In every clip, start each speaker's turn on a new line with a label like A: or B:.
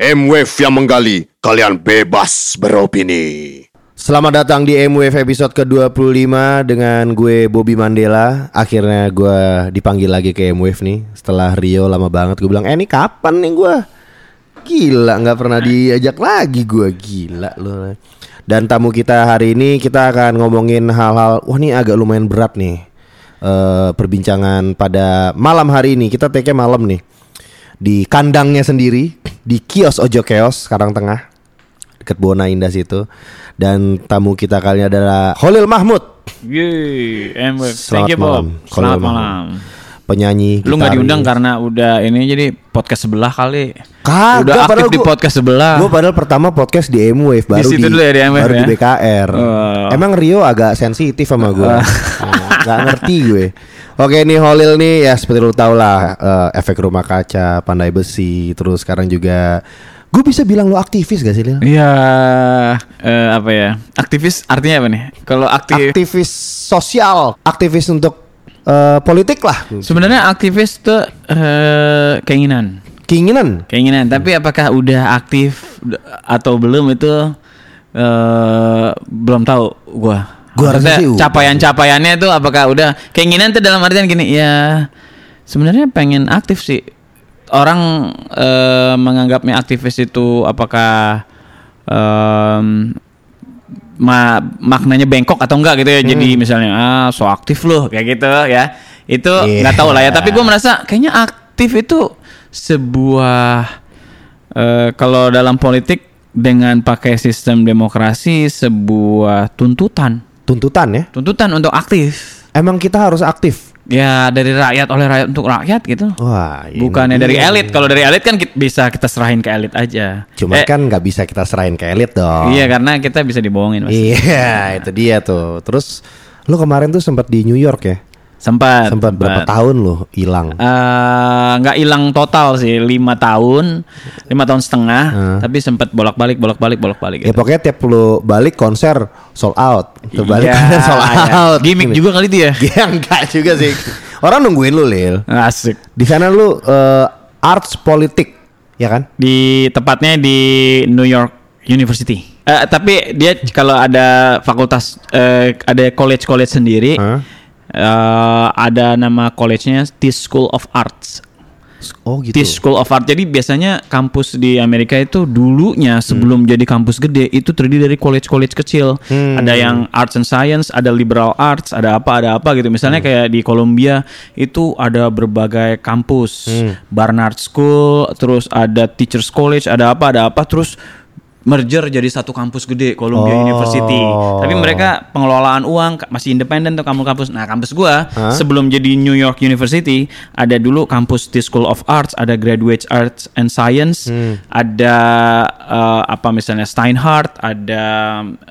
A: M-Wave yang menggali, kalian bebas beropini.
B: Selamat datang di M-Wave episode ke-25 dengan gue Bobby Mandela. Akhirnya gue dipanggil lagi ke M-Wave nih. Setelah Rio lama banget Gue bilang, eh ini kapan nih gue Gila gak pernah diajak lagi gue Gila loh Dan tamu kita hari ini kita akan ngomongin hal-hal Wah ini agak lumayan berat nih eh Perbincangan pada malam hari ini. Kita take malam nih Di kandangnya sendiri Di kios Ojo Keos sekarang tengah dekat Bona Indah situ. Dan tamu kita kali ini adalah Holil Mahmud,
C: Yeay.
B: Selamat
C: Thank you, Bob.
B: malam.
C: Selamat
B: Selamat
C: malam.
B: penyanyi.
C: Lu nggak
B: gitaris.
C: diundang karena udah ini jadi podcast sebelah kali.
B: Kagak,
C: udah aktif
B: padahal
C: di
B: gua-
C: podcast sebelah.
B: Gue padahal pertama podcast di M-Wave baru
C: situ dulu ya, di M-Wave
B: baru di
C: ya?
B: BKR.
C: Oh.
B: Emang Rio agak sensitif sama gue. Gak ngerti gue. Oke nih Holil nih ya seperti lu tau lah eh, efek rumah kaca, pandai besi, terus sekarang juga gue bisa bilang lu aktivis gak sih Lil?
C: Iya, eh, apa ya? Aktivis artinya apa nih? Kalau aktif,
B: Aktivis sosial, aktivis untuk eh, politik lah.
C: sebenarnya aktivis tuh eh, keinginan,
B: Keinginan.
C: keinginan. Tapi apakah udah aktif atau belum itu eh belum tahu gua.
B: Gua rasa sih
C: capaian-capaiannya itu apakah udah keinginan tuh dalam artian gini ya sebenarnya pengen aktif sih. Orang eh, menganggapnya aktivis itu apakah em, ma maknanya bengkok atau enggak gitu ya. Jadi misalnya ah so aktif loh kayak gitu ya. Itu
B: Iya.
C: nggak tahu lah ya, tapi gue merasa kayaknya aktif itu sebuah eh, kalau dalam politik dengan pakai sistem demokrasi sebuah tuntutan,
B: Tuntutan ya.
C: tuntutan untuk aktif.
B: Emang kita harus aktif.
C: Ya dari rakyat oleh rakyat untuk rakyat gitu.
B: Wah, ini
C: Bukannya dari elit. Kalau dari elit kan ki- bisa kita serahin ke elit aja.
B: Cuma
C: Eh,
B: kan nggak bisa kita serahin ke elit dong.
C: Iya karena kita bisa dibohongin.
B: Iya, itu dia tuh. Terus lu kemarin tuh sempat di New York ya?
C: Sempat.
B: Sempat berapa tahun lu hilang?
C: Eh, nggak hilang total sih lima tahun lima tahun setengah tapi sempat bolak balik bolak balik bolak balik
B: Ya pokoknya tiap lu balik konser sold out. Tuh balik
C: Iya,
B: konser sold
C: iya.
B: out.
C: gimmick juga kali itu ya
B: Ya enggak juga sih. Orang nungguin lu, Lil.
C: asik
B: Di sana lu eh, arts politik, ya kan?
C: di tepatnya di New York University Eh, tapi dia kalau ada fakultas eh, ada college college sendiri
B: Hah?
C: Eh, ada nama college-nya Tisch School of Arts
B: Oh gitu.
C: Tisch School of Art. Jadi biasanya kampus di Amerika itu dulunya sebelum jadi kampus gede itu terdiri dari college-college kecil. Ada yang Arts and Science, ada Liberal Arts, ada apa ada apa gitu. Misalnya kayak di Columbia itu ada berbagai kampus. Barnard School, terus ada Teachers College, ada apa ada apa terus merger jadi satu kampus gede Columbia
B: Oh.
C: University. Tapi mereka pengelolaan uang masih independen tuh kampus-kampus. Nah, kampus gua sebelum jadi New York University ada dulu kampus di School of Arts, ada Graduate Arts and Science, ada eh, apa misalnya Steinhardt, ada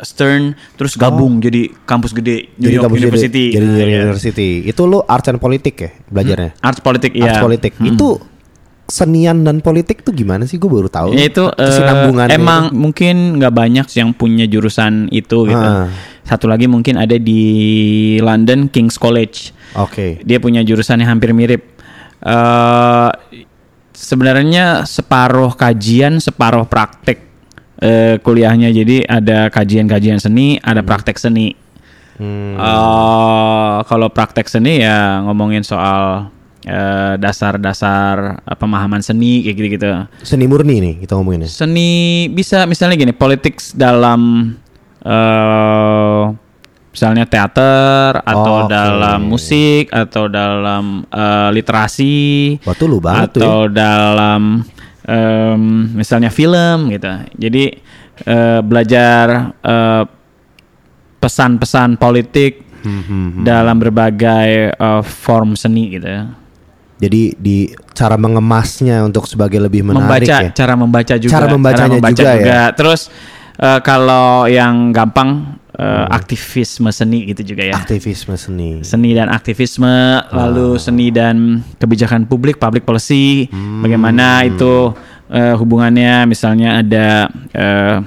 C: Stern, terus gabung jadi kampus gede New York
B: kampus
C: University.
B: Jadi, jadi
C: Nah, iya.
B: university. Itu lu arts and politik ya belajarnya?
C: Arts politik
B: Arts
C: iya.
B: politik. Itu senian dan politik tuh gimana sih? Gue baru tahu.
C: Ya itu
B: kesinambungannya
C: emang
B: itu.
C: mungkin nggak banyak yang punya jurusan itu gitu.
B: Ah.
C: Satu lagi mungkin ada di London King's College.
B: Oke.
C: Dia punya jurusan yang hampir mirip. eh sebenarnya separuh kajian, separuh praktek eh, kuliahnya. Jadi ada kajian-kajian seni, ada praktek seni.
B: Hmm.
C: Eh, kalau praktek seni ya ngomongin soal eh, dasar-dasar eh, pemahaman seni kayak gitu-gitu.
B: Seni murni nih kita ngomongin ya.
C: Seni bisa misalnya gini, politik dalam eh misalnya teater atau
B: Oke.
C: dalam musik atau dalam eh, literasi
B: Wah tuh lu banget ya.
C: atau dalam em, misalnya film gitu. Jadi eh, belajar eh, pesan-pesan politik
B: Hmm,
C: dalam berbagai eh, form seni gitu ya.
B: Jadi di cara mengemasnya untuk sebagai lebih menarik
C: membaca
B: ya.
C: cara membaca juga.
B: Cara membacanya juga ya?
C: terus eh, kalau yang gampang eh, aktivisme seni gitu juga ya.
B: Aktivisme seni.
C: seni dan aktivisme lalu seni dan kebijakan publik public policy. Bagaimana itu eh, hubungannya? Misalnya ada eh,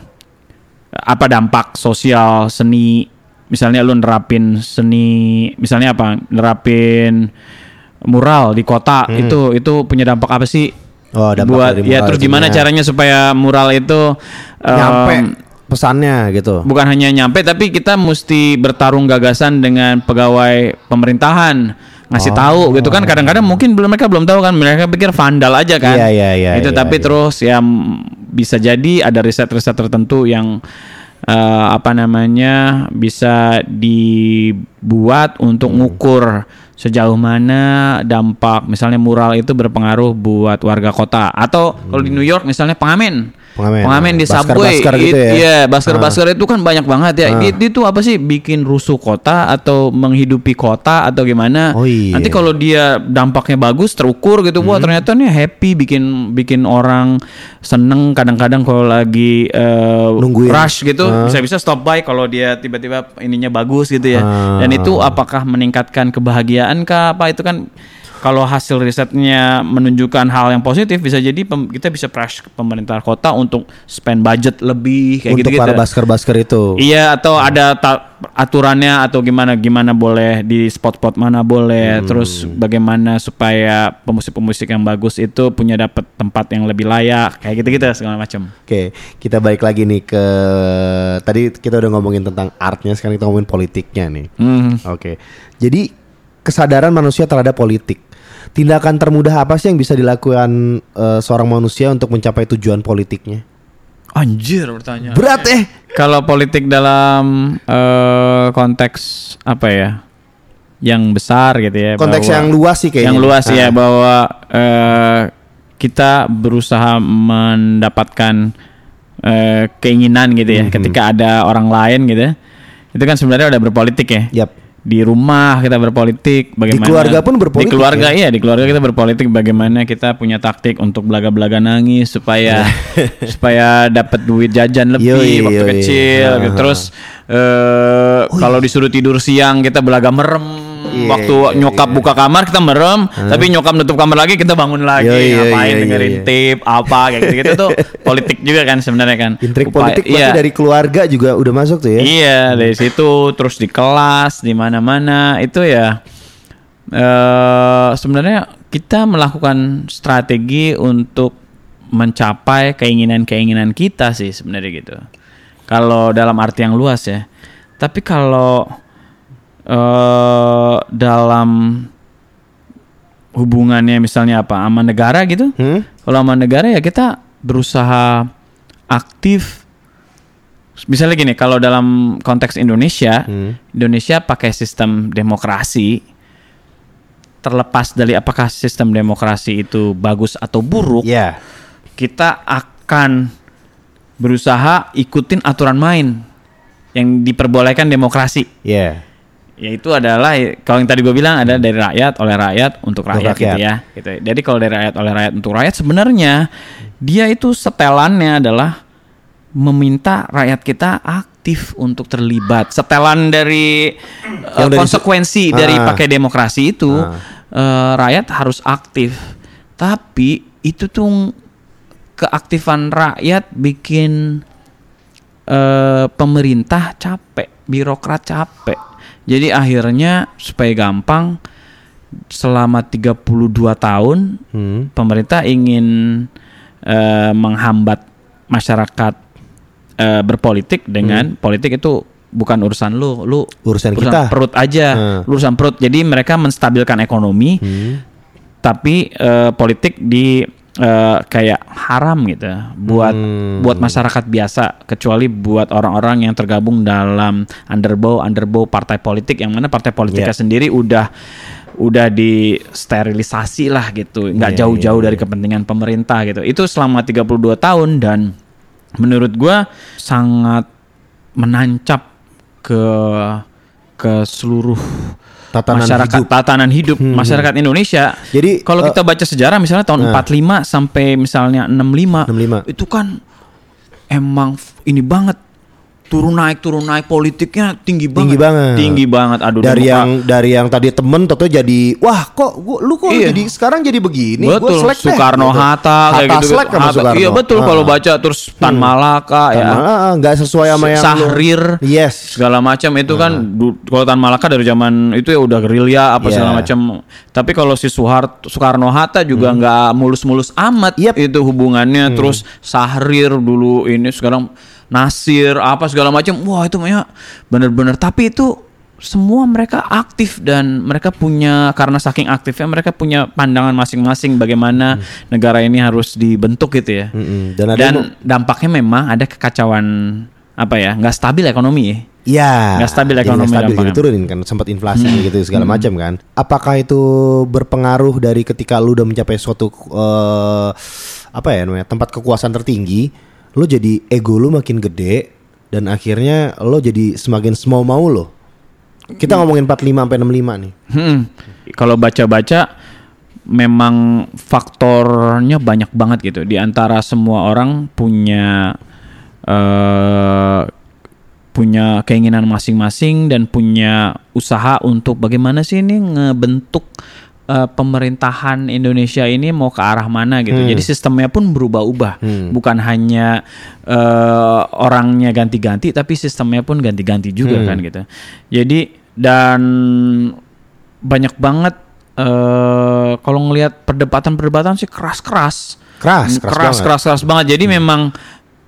C: apa dampak sosial seni? Misalnya lu nerapin seni misalnya apa? Nerapin mural di kota itu itu punya dampak apa sih
B: Oh, dampak
C: buat
B: dari
C: ya terus gimana
B: ya.
C: caranya supaya mural itu em,
B: Nyampe pesannya gitu.
C: bukan hanya nyampe tapi kita mesti bertarung gagasan dengan pegawai pemerintahan ngasih
B: Oh.
C: tahu gitu kan kadang-kadang mungkin belum mereka belum tahu kan mereka pikir vandal aja kan
B: Iya, iya, iya,
C: itu
B: iya,
C: tapi
B: iya.
C: terus ya bisa jadi ada riset-riset tertentu yang eh, apa namanya bisa dibuat untuk ngukur sejauh mana dampak misalnya mural itu berpengaruh buat warga kota. Atau kalau di New York misalnya pengamen
B: Pengamen.
C: di
B: Basker-
C: subway
B: basker gitu
C: it-
B: ya?
C: iya basker-basker itu kan banyak banget ya
B: Ah.
C: itu, apa sih bikin rusuh kota atau menghidupi kota atau gimana
B: Oh iya.
C: nanti kalau dia dampaknya bagus terukur gitu wah ternyata nih happy bikin bikin orang seneng kadang-kadang kalau lagi
B: Nungguin.
C: rush gitu
B: Ah.
C: bisa-bisa stop by kalau dia tiba-tiba ininya bagus gitu ya
B: Ah.
C: dan itu apakah meningkatkan kebahagiaan kah apa itu kan kalau hasil risetnya menunjukkan hal yang positif bisa jadi pem- kita bisa press pemerintah kota untuk spend budget lebih kayak
B: Untuk
C: gitu-gitu.
B: para basker-basker itu.
C: Iya atau ada ta- aturannya atau gimana gimana boleh di spot-spot mana boleh
B: Hmm.
C: terus bagaimana supaya pemusik-pemusik yang bagus itu punya dapat tempat yang lebih layak kayak gitu-gitu segala macam.
B: Oke, kita balik lagi nih ke tadi kita udah ngomongin tentang artnya, sekarang kita ngomongin politiknya nih.
C: Hmm.
B: Oke, jadi kesadaran manusia terhadap politik. Tindakan termudah apa sih yang bisa dilakukan eh, seorang manusia untuk mencapai tujuan politiknya?
C: Anjir pertanyaan.
B: Berat eh.
C: Kalau politik dalam eh, konteks apa ya? Yang besar gitu ya.
B: Konteks
C: bahwa-
B: yang luas sih kayaknya.
C: Yang luas ya
B: Ah.
C: bahwa eh, kita berusaha mendapatkan eh, keinginan gitu ya. Ketika ada orang lain gitu ya. Itu kan sebenarnya udah berpolitik ya.
B: Yap.
C: Di rumah kita berpolitik, bagaimana
B: keluarga pun berpolitik,
C: Di keluarga
B: ya?
C: iya, di keluarga kita berpolitik bagaimana kita punya taktik untuk belaga-belaga nangis supaya supaya dapat duit jajan lebih
B: Yoi,
C: waktu
B: yoi.
C: kecil.
B: Ah.
C: gitu. Terus eh kalau disuruh tidur siang kita belaga merem.
B: Iya,
C: waktu
B: iya,
C: nyokap
B: iya.
C: buka kamar kita merem, tapi nyokap nutup kamar lagi kita bangun lagi
B: Yoi, yoi,
C: ngapain
B: yoi,
C: dengerin
B: yoi.
C: tip apa kayak gitu-gitu tuh politik juga kan sebenarnya kan.
B: Intrik
C: Upaya-
B: politik
C: iya.
B: berarti dari keluarga juga udah masuk tuh ya?
C: Iya dari situ terus di kelas di mana-mana itu ya eh sebenarnya kita melakukan strategi untuk mencapai keinginan-keinginan kita sih sebenarnya gitu. Kalau dalam arti yang luas ya. Tapi kalau eh dalam hubungannya misalnya apa sama negara gitu.
B: Hmm?
C: Kalau sama negara ya kita berusaha aktif. Misalnya gini, kalau dalam konteks Indonesia,
B: Hmm.
C: Indonesia pakai sistem demokrasi. Terlepas dari apakah sistem demokrasi itu bagus atau buruk,
B: Iya.
C: kita akan berusaha ikutin aturan main yang diperbolehkan demokrasi
B: Iya.
C: Yaitu adalah kalau yang tadi gue bilang ada dari rakyat oleh rakyat untuk rakyat,
B: rakyat.
C: gitu ya gitu jadi kalau dari rakyat oleh rakyat untuk rakyat sebenarnya dia itu setelannya adalah meminta rakyat kita aktif untuk terlibat setelan dari uh,
B: dari-
C: konsekuensi dari
B: Ah.
C: pakai demokrasi itu
B: Ah.
C: uh, rakyat harus aktif tapi itu tuh keaktifan rakyat bikin eh, pemerintah capek, birokrat capek. Jadi akhirnya supaya gampang selama 32 tahun
B: Hmm.
C: pemerintah ingin eh, menghambat masyarakat eh, berpolitik dengan politik itu bukan urusan lu, lu
B: Hmm. Urusan kita.
C: perut aja,
B: Hmm.
C: urusan perut. Jadi mereka menstabilkan ekonomi,
B: Hmm.
C: tapi eh, politik di eh, kayak haram gitu buat
B: Hmm.
C: buat masyarakat biasa kecuali buat orang-orang yang tergabung dalam underbow underbow partai politik yang mana partai politiknya
B: Yeah.
C: sendiri udah udah disterilisasi lah gitu nggak
B: Yeah,
C: jauh-jauh
B: yeah,
C: dari kepentingan pemerintah gitu itu selama 32 tahun dan menurut gua sangat menancap ke ke seluruh
B: Tatanan
C: masyarakat
B: hidup.
C: tatanan hidup masyarakat Indonesia.
B: Jadi,
C: kalau
B: eh,
C: kita baca sejarah misalnya tahun
B: nah.
C: 45 sampai misalnya 65,
B: 65.
C: itu kan emang ini banget turun naik turun naik politiknya tinggi banget.
B: Tinggi banget.
C: Tinggi banget. Aduh
B: dari
C: Demokrat-
B: yang dari yang tadi temen toto jadi wah kok gua, lu kok
C: Iya.
B: jadi sekarang jadi begini Gua
C: betul
B: selek deh,
C: Soekarno
B: gitu.
C: Hatta kayak
B: Hatta
C: gitu,
B: selek sama
C: Hatta-
B: Soekarno.
C: Iya betul
B: Ah.
C: kalau baca terus Tan Malaka ya.
B: Ah, ah, nggak sesuai sama yang lu-
C: Sahrir
B: yes
C: segala macam itu kan du- kalau Tan Malaka dari zaman itu ya udah gerilya apa
B: Iya.
C: segala macam. Tapi kalau si Soehart Soekarno Hatta juga
B: Hmm.
C: nggak mulus-mulus amat
B: Yep.
C: itu hubungannya. Terus Sahrir dulu ini sekarang Nasir apa segala macam. Wah itu makanya bener-bener. Tapi itu semua mereka aktif dan mereka punya karena saking aktifnya mereka punya pandangan masing-masing bagaimana negara ini harus dibentuk gitu ya.
B: Hmm. Mm-mm. Dan ada
C: Dan dampaknya memang ada kekacauan apa ya nggak stabil ekonomi ya.
B: Iya.
C: Nggak stabil
B: Jadi
C: ekonomi
B: nggak stabil gitu, turunin kan sempat inflasi
C: Hmm.
B: gitu segala macam kan. Apakah itu berpengaruh dari ketika lu udah mencapai suatu eh, apa ya namanya tempat kekuasaan tertinggi, lu jadi ego lu makin gede dan akhirnya lo jadi semakin semau mau lo. Kita ngomongin 45 sampai 65 nih.
C: Hmm. Kalau baca-baca memang faktornya banyak banget gitu. Di antara semua orang punya eh punya keinginan masing-masing dan punya usaha untuk bagaimana sih ini ngebentuk eh, pemerintahan Indonesia ini mau ke arah mana gitu. Jadi sistemnya pun berubah-ubah. Bukan hanya eh, orangnya ganti-ganti tapi sistemnya pun ganti-ganti juga kan gitu. Jadi dan banyak banget eh kalau ngelihat perdebatan-perdebatan sih keras-keras.
B: Keras, keras
C: keras,
B: banget.
C: keras, keras banget. Jadi memang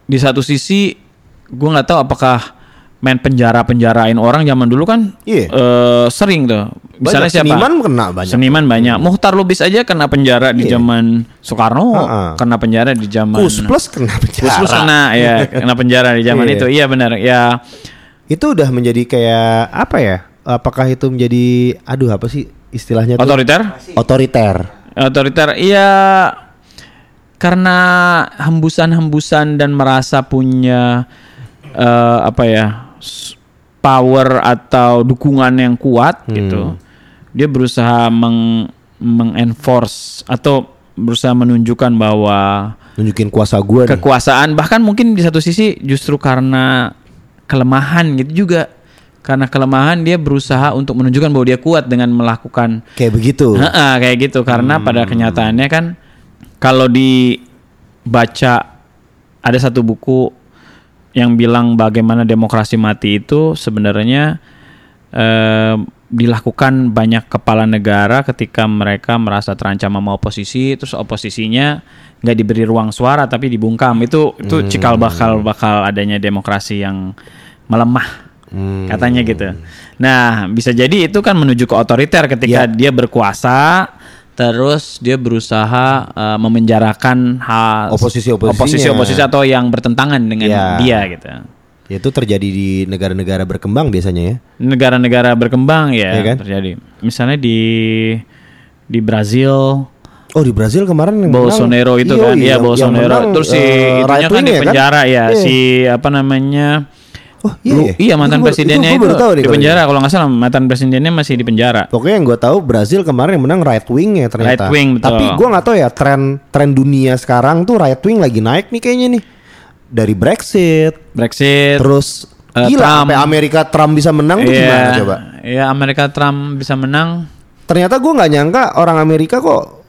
C: di satu sisi gue nggak tahu apakah main penjara-penjarain orang zaman dulu kan
B: Iya.
C: eh, sering tuh. Misalnya
B: Banyak
C: siapa?
B: seniman kena banyak. Hmm.
C: Seniman banyak. Muhtar Lubis aja kena penjara di
B: Iya.
C: zaman Soekarno,
B: Ha-ha.
C: kena penjara di zaman
B: Kus plus kena
C: Kus
B: penjara.
C: Plus kena ya, kena penjara di zaman
B: Iya.
C: itu. Iya benar. Ya
B: Itu udah menjadi kayak apa ya? Apakah itu menjadi aduh apa sih istilahnya tuh?
C: otoriter.
B: Otoriter.
C: Otoriter iya karena hembusan-hembusan dan merasa punya eh, apa ya power atau dukungan yang kuat gitu. Dia berusaha meng mengenforce atau berusaha menunjukkan bahwa
B: Nunjukin kuasa gue nih.
C: kekuasaan bahkan mungkin di satu sisi justru karena kelemahan gitu juga karena kelemahan dia berusaha untuk menunjukkan bahwa dia kuat dengan melakukan
B: Kayak begitu.
C: Kayak gitu karena pada kenyataannya kan kalau dibaca ada satu buku yang bilang bagaimana demokrasi mati itu sebenarnya eh, dilakukan banyak kepala negara ketika mereka merasa terancam sama oposisi terus oposisinya nggak diberi ruang suara tapi dibungkam itu itu cikal bakal bakal adanya demokrasi yang melemah
B: Hmm.
C: katanya gitu. Nah, bisa jadi itu kan menuju ke otoriter ketika
B: Ya.
C: dia berkuasa terus dia berusaha uh, memenjarakan hal
B: Oposisi-oposisinya.
C: oposisi-oposisi atau yang bertentangan dengan
B: Ya.
C: dia gitu.
B: Itu terjadi di negara-negara berkembang biasanya ya.
C: Negara-negara berkembang ya
B: Iya kan?
C: terjadi. Misalnya di di Brazil
B: Oh di Brazil kemarin yang
C: Bolsonaro
B: menang-
C: itu
B: Iya,
C: kan,
B: iya,
C: iya Bolsonaro.
B: menang,
C: Terus si
B: eh,
C: itunya
B: right
C: kan di
B: ya
C: penjara ya,
B: Iya.
C: si apa namanya?
B: Oh
C: Lu-
B: iya,
C: iya mantan
B: Itu
C: presidennya
B: itu,
C: itu,
B: nih
C: di penjara kalau nggak salah mantan presidennya masih di penjara.
B: Pokoknya yang gue tahu Brazil kemarin yang menang right wing ya ternyata.
C: Right wing, betul.
B: Tapi gue nggak tahu ya tren tren dunia sekarang tuh right wing lagi naik nih kayaknya nih. Dari Brexit,
C: Brexit.
B: terus
C: Eh,
B: gila
C: Trump.
B: sampai Amerika Trump bisa menang tuh
C: Iya,
B: gimana coba?
C: Iya Amerika Trump bisa menang.
B: Ternyata gue nggak nyangka orang Amerika kok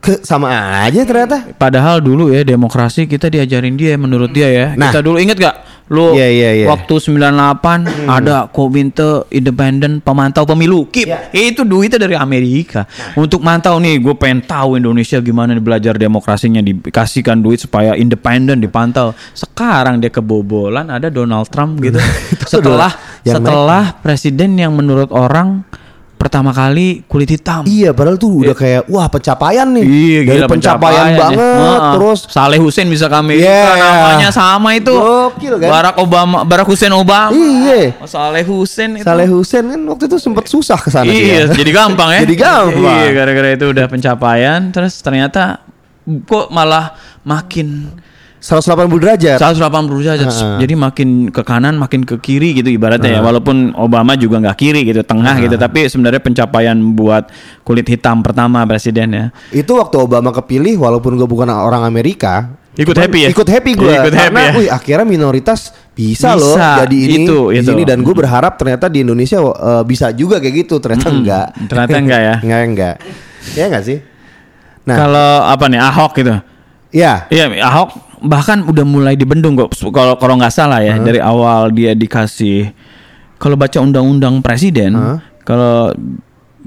B: ke sama aja ternyata.
C: Padahal dulu ya demokrasi kita diajarin dia menurut dia ya.
B: Nah.
C: kita dulu inget gak? Lu
B: Iya, iya, iya.
C: waktu 98 ada Komite Independen Pemantau Pemilu. KIP. Itu duitnya dari Amerika. Untuk mantau nih, gue pengen tahu Indonesia gimana nih belajar demokrasinya dikasihkan duit supaya independen dipantau. Sekarang dia kebobolan ada Donald Trump gitu. setelah setelah presiden yang menurut orang pertama kali kulit hitam.
B: Iya, padahal tuh udah kayak wah pencapaian nih.
C: Iya,
B: Dari
C: gila
B: pencapaian,
C: ya.
B: banget,
C: Heeh.
B: terus
C: Saleh Hussein bisa ke Amerika
B: Iya.
C: namanya sama itu.
B: Gokil kan?
C: Barack Obama, Barack Hussein Obama.
B: Iya.
C: Oh, Saleh Hussein itu.
B: Saleh Hussein kan waktu itu sempat susah ke sana
C: Iya,
B: dia.
C: jadi gampang ya.
B: Jadi gampang.
C: Iya, gara-gara itu udah pencapaian terus ternyata kok malah makin
B: 180 derajat.
C: 180 derajat.
B: Heeh.
C: Jadi makin ke kanan, makin ke kiri gitu ibaratnya ya. Walaupun Obama juga nggak kiri gitu, tengah gitu. Tapi sebenarnya pencapaian buat kulit hitam pertama presiden ya.
B: Itu waktu Obama kepilih walaupun gue bukan orang Amerika,
C: Ikut
B: cuman
C: happy ya?
B: Ikut happy gue.
C: Ikut happy
B: karena
C: ya?
B: wih akhirnya minoritas bisa,
C: Bisa,
B: loh jadi ini
C: itu,
B: di
C: itu.
B: sini dan gue berharap ternyata di Indonesia eh, bisa juga kayak gitu ternyata enggak
C: ternyata enggak ya.
B: enggak enggak ya enggak sih nah
C: Kalau apa nih Ahok gitu.
B: ya
C: Iya, Ahok bahkan udah mulai dibendung kok. Kalau kalau nggak salah ya dari awal dia dikasih kalau baca undang-undang presiden, kalau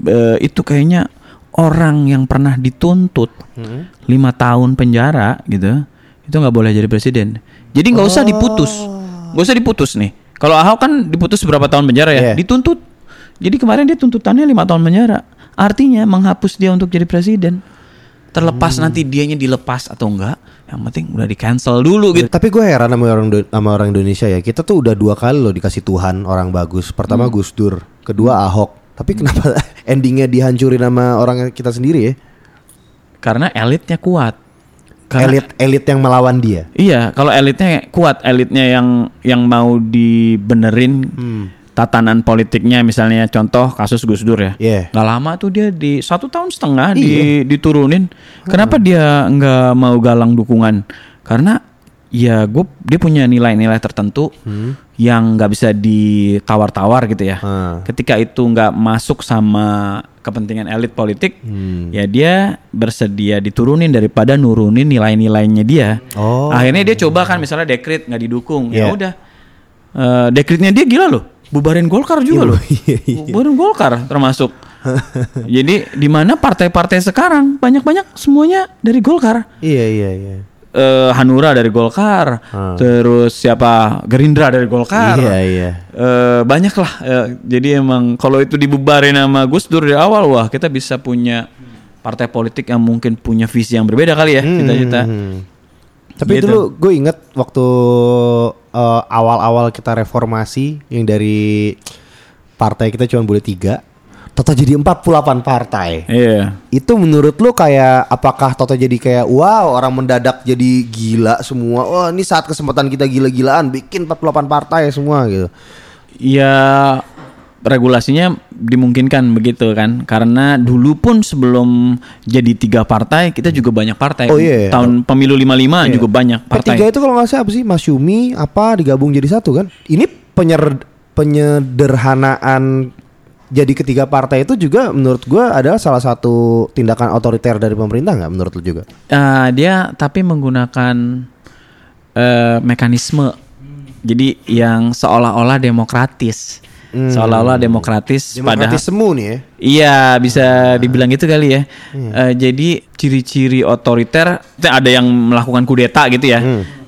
C: eh, itu kayaknya orang yang pernah dituntut lima tahun penjara gitu, itu nggak boleh jadi presiden. Jadi nggak usah diputus, nggak usah diputus nih. Kalau Ahok kan diputus berapa tahun penjara ya,
B: Iya.
C: dituntut. Jadi kemarin dia tuntutannya lima tahun penjara. Artinya menghapus dia untuk jadi presiden. Terlepas nanti dianya dilepas atau enggak, yang penting udah di cancel dulu gitu.
B: Tapi gue heran sama orang sama orang Indonesia ya. Kita tuh udah dua kali loh dikasih Tuhan orang bagus. Pertama
C: Hmm.
B: Gus Dur, kedua Ahok. Tapi kenapa endingnya dihancurin sama orang kita sendiri ya?
C: Karena elitnya kuat. Karena-
B: Elit elit yang melawan dia.
C: Iya, kalau elitnya kuat, elitnya yang yang mau dibenerin
B: Hmm.
C: Tatanan politiknya, misalnya contoh kasus Gus Dur ya.
B: Iya.
C: Nggak lama tuh dia di satu tahun setengah di, diturunin. Kenapa dia nggak mau galang dukungan? Karena ya gue dia punya nilai-nilai tertentu yang nggak bisa ditawar-tawar gitu ya.
B: Hmm.
C: Ketika itu nggak masuk sama kepentingan elit politik, ya dia bersedia diturunin daripada nurunin nilai-nilainya dia.
B: Oh.
C: Akhirnya dia coba kan misalnya dekrit nggak didukung,
B: Iya.
C: ya udah. Eh, dekritnya dia gila loh, bubarin Golkar juga loh,
B: Iya,
C: bubarin Golkar termasuk. Jadi di mana partai-partai sekarang banyak-banyak semuanya dari Golkar.
B: Iya iya iya.
C: Eh, Hanura dari Golkar, terus siapa Gerindra dari Golkar.
B: Iya iya.
C: Eh, banyak lah. eh, jadi emang kalau itu dibubarin sama Gus Dur dari awal, wah kita bisa punya partai politik yang mungkin punya visi yang berbeda kali ya cita-cita.
B: Hmm. Tapi
C: Gitu.
B: dulu gue inget waktu eh, awal-awal kita reformasi yang dari partai kita cuma boleh tiga, Toto jadi 48 partai.
C: Iya.
B: Itu menurut lu kayak apakah Toto jadi kayak wow orang mendadak jadi gila semua. Wah ini saat kesempatan kita gila-gilaan bikin 48 partai semua gitu.
C: Ya regulasinya dimungkinkan begitu kan? Karena dulu pun sebelum jadi tiga partai kita juga banyak partai.
B: Oh, iya, iya.
C: tahun pemilu 55 juga banyak partai.
B: P3 itu kalau nggak salah apa sih? Mas Yumi apa digabung jadi satu kan? Ini penyer penyederhanaan jadi ketiga partai itu juga menurut gua adalah salah satu tindakan otoriter dari pemerintah nggak menurut lu juga?
C: Ah, dia tapi menggunakan eh, mekanisme. Jadi yang seolah-olah demokratis seolah-olah demokratis, padahal
B: Demokratis semu nih ya.
C: Iya bisa dibilang gitu kali ya. Eh, jadi ciri-ciri otoriter ada yang melakukan kudeta gitu ya.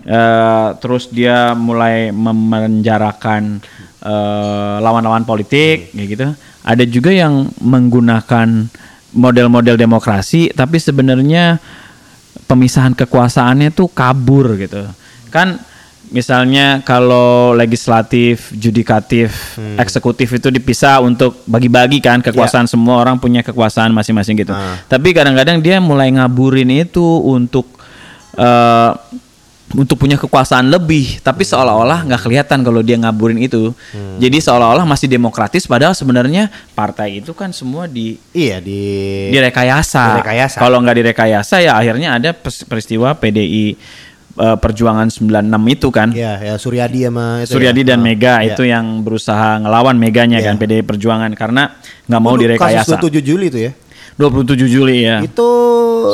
C: Eh, terus dia mulai memenjarakan eh, lawan-lawan politik kayak gitu. Ada juga yang menggunakan model-model demokrasi tapi sebenarnya pemisahan kekuasaannya tuh kabur gitu. Kan misalnya kalau legislatif, judikatif, eksekutif itu dipisah untuk bagi-bagi kan kekuasaan semua orang punya kekuasaan masing-masing gitu. Tapi kadang-kadang dia mulai ngaburin itu untuk eh, untuk punya kekuasaan lebih, tapi seolah-olah nggak kelihatan kalau dia ngaburin itu. Jadi seolah-olah masih demokratis, padahal sebenarnya partai itu kan semua di
B: Iya di
C: direkayasa.
B: Direkayasa.
C: Kalau nggak direkayasa ya akhirnya ada peristiwa PDI eh, Perjuangan 96 itu kan.
B: ya ya Suryadi sama itu
C: Suryadi
B: ya.
C: dan
B: Ah,
C: Mega
B: iya.
C: itu yang berusaha ngelawan Meganya
B: Iya.
C: kan PDI Perjuangan karena nggak
B: Oh,
C: mau
B: Kasus
C: direkayasa.
B: 27 Juli itu ya.
C: 27 Juli ya.
B: Itu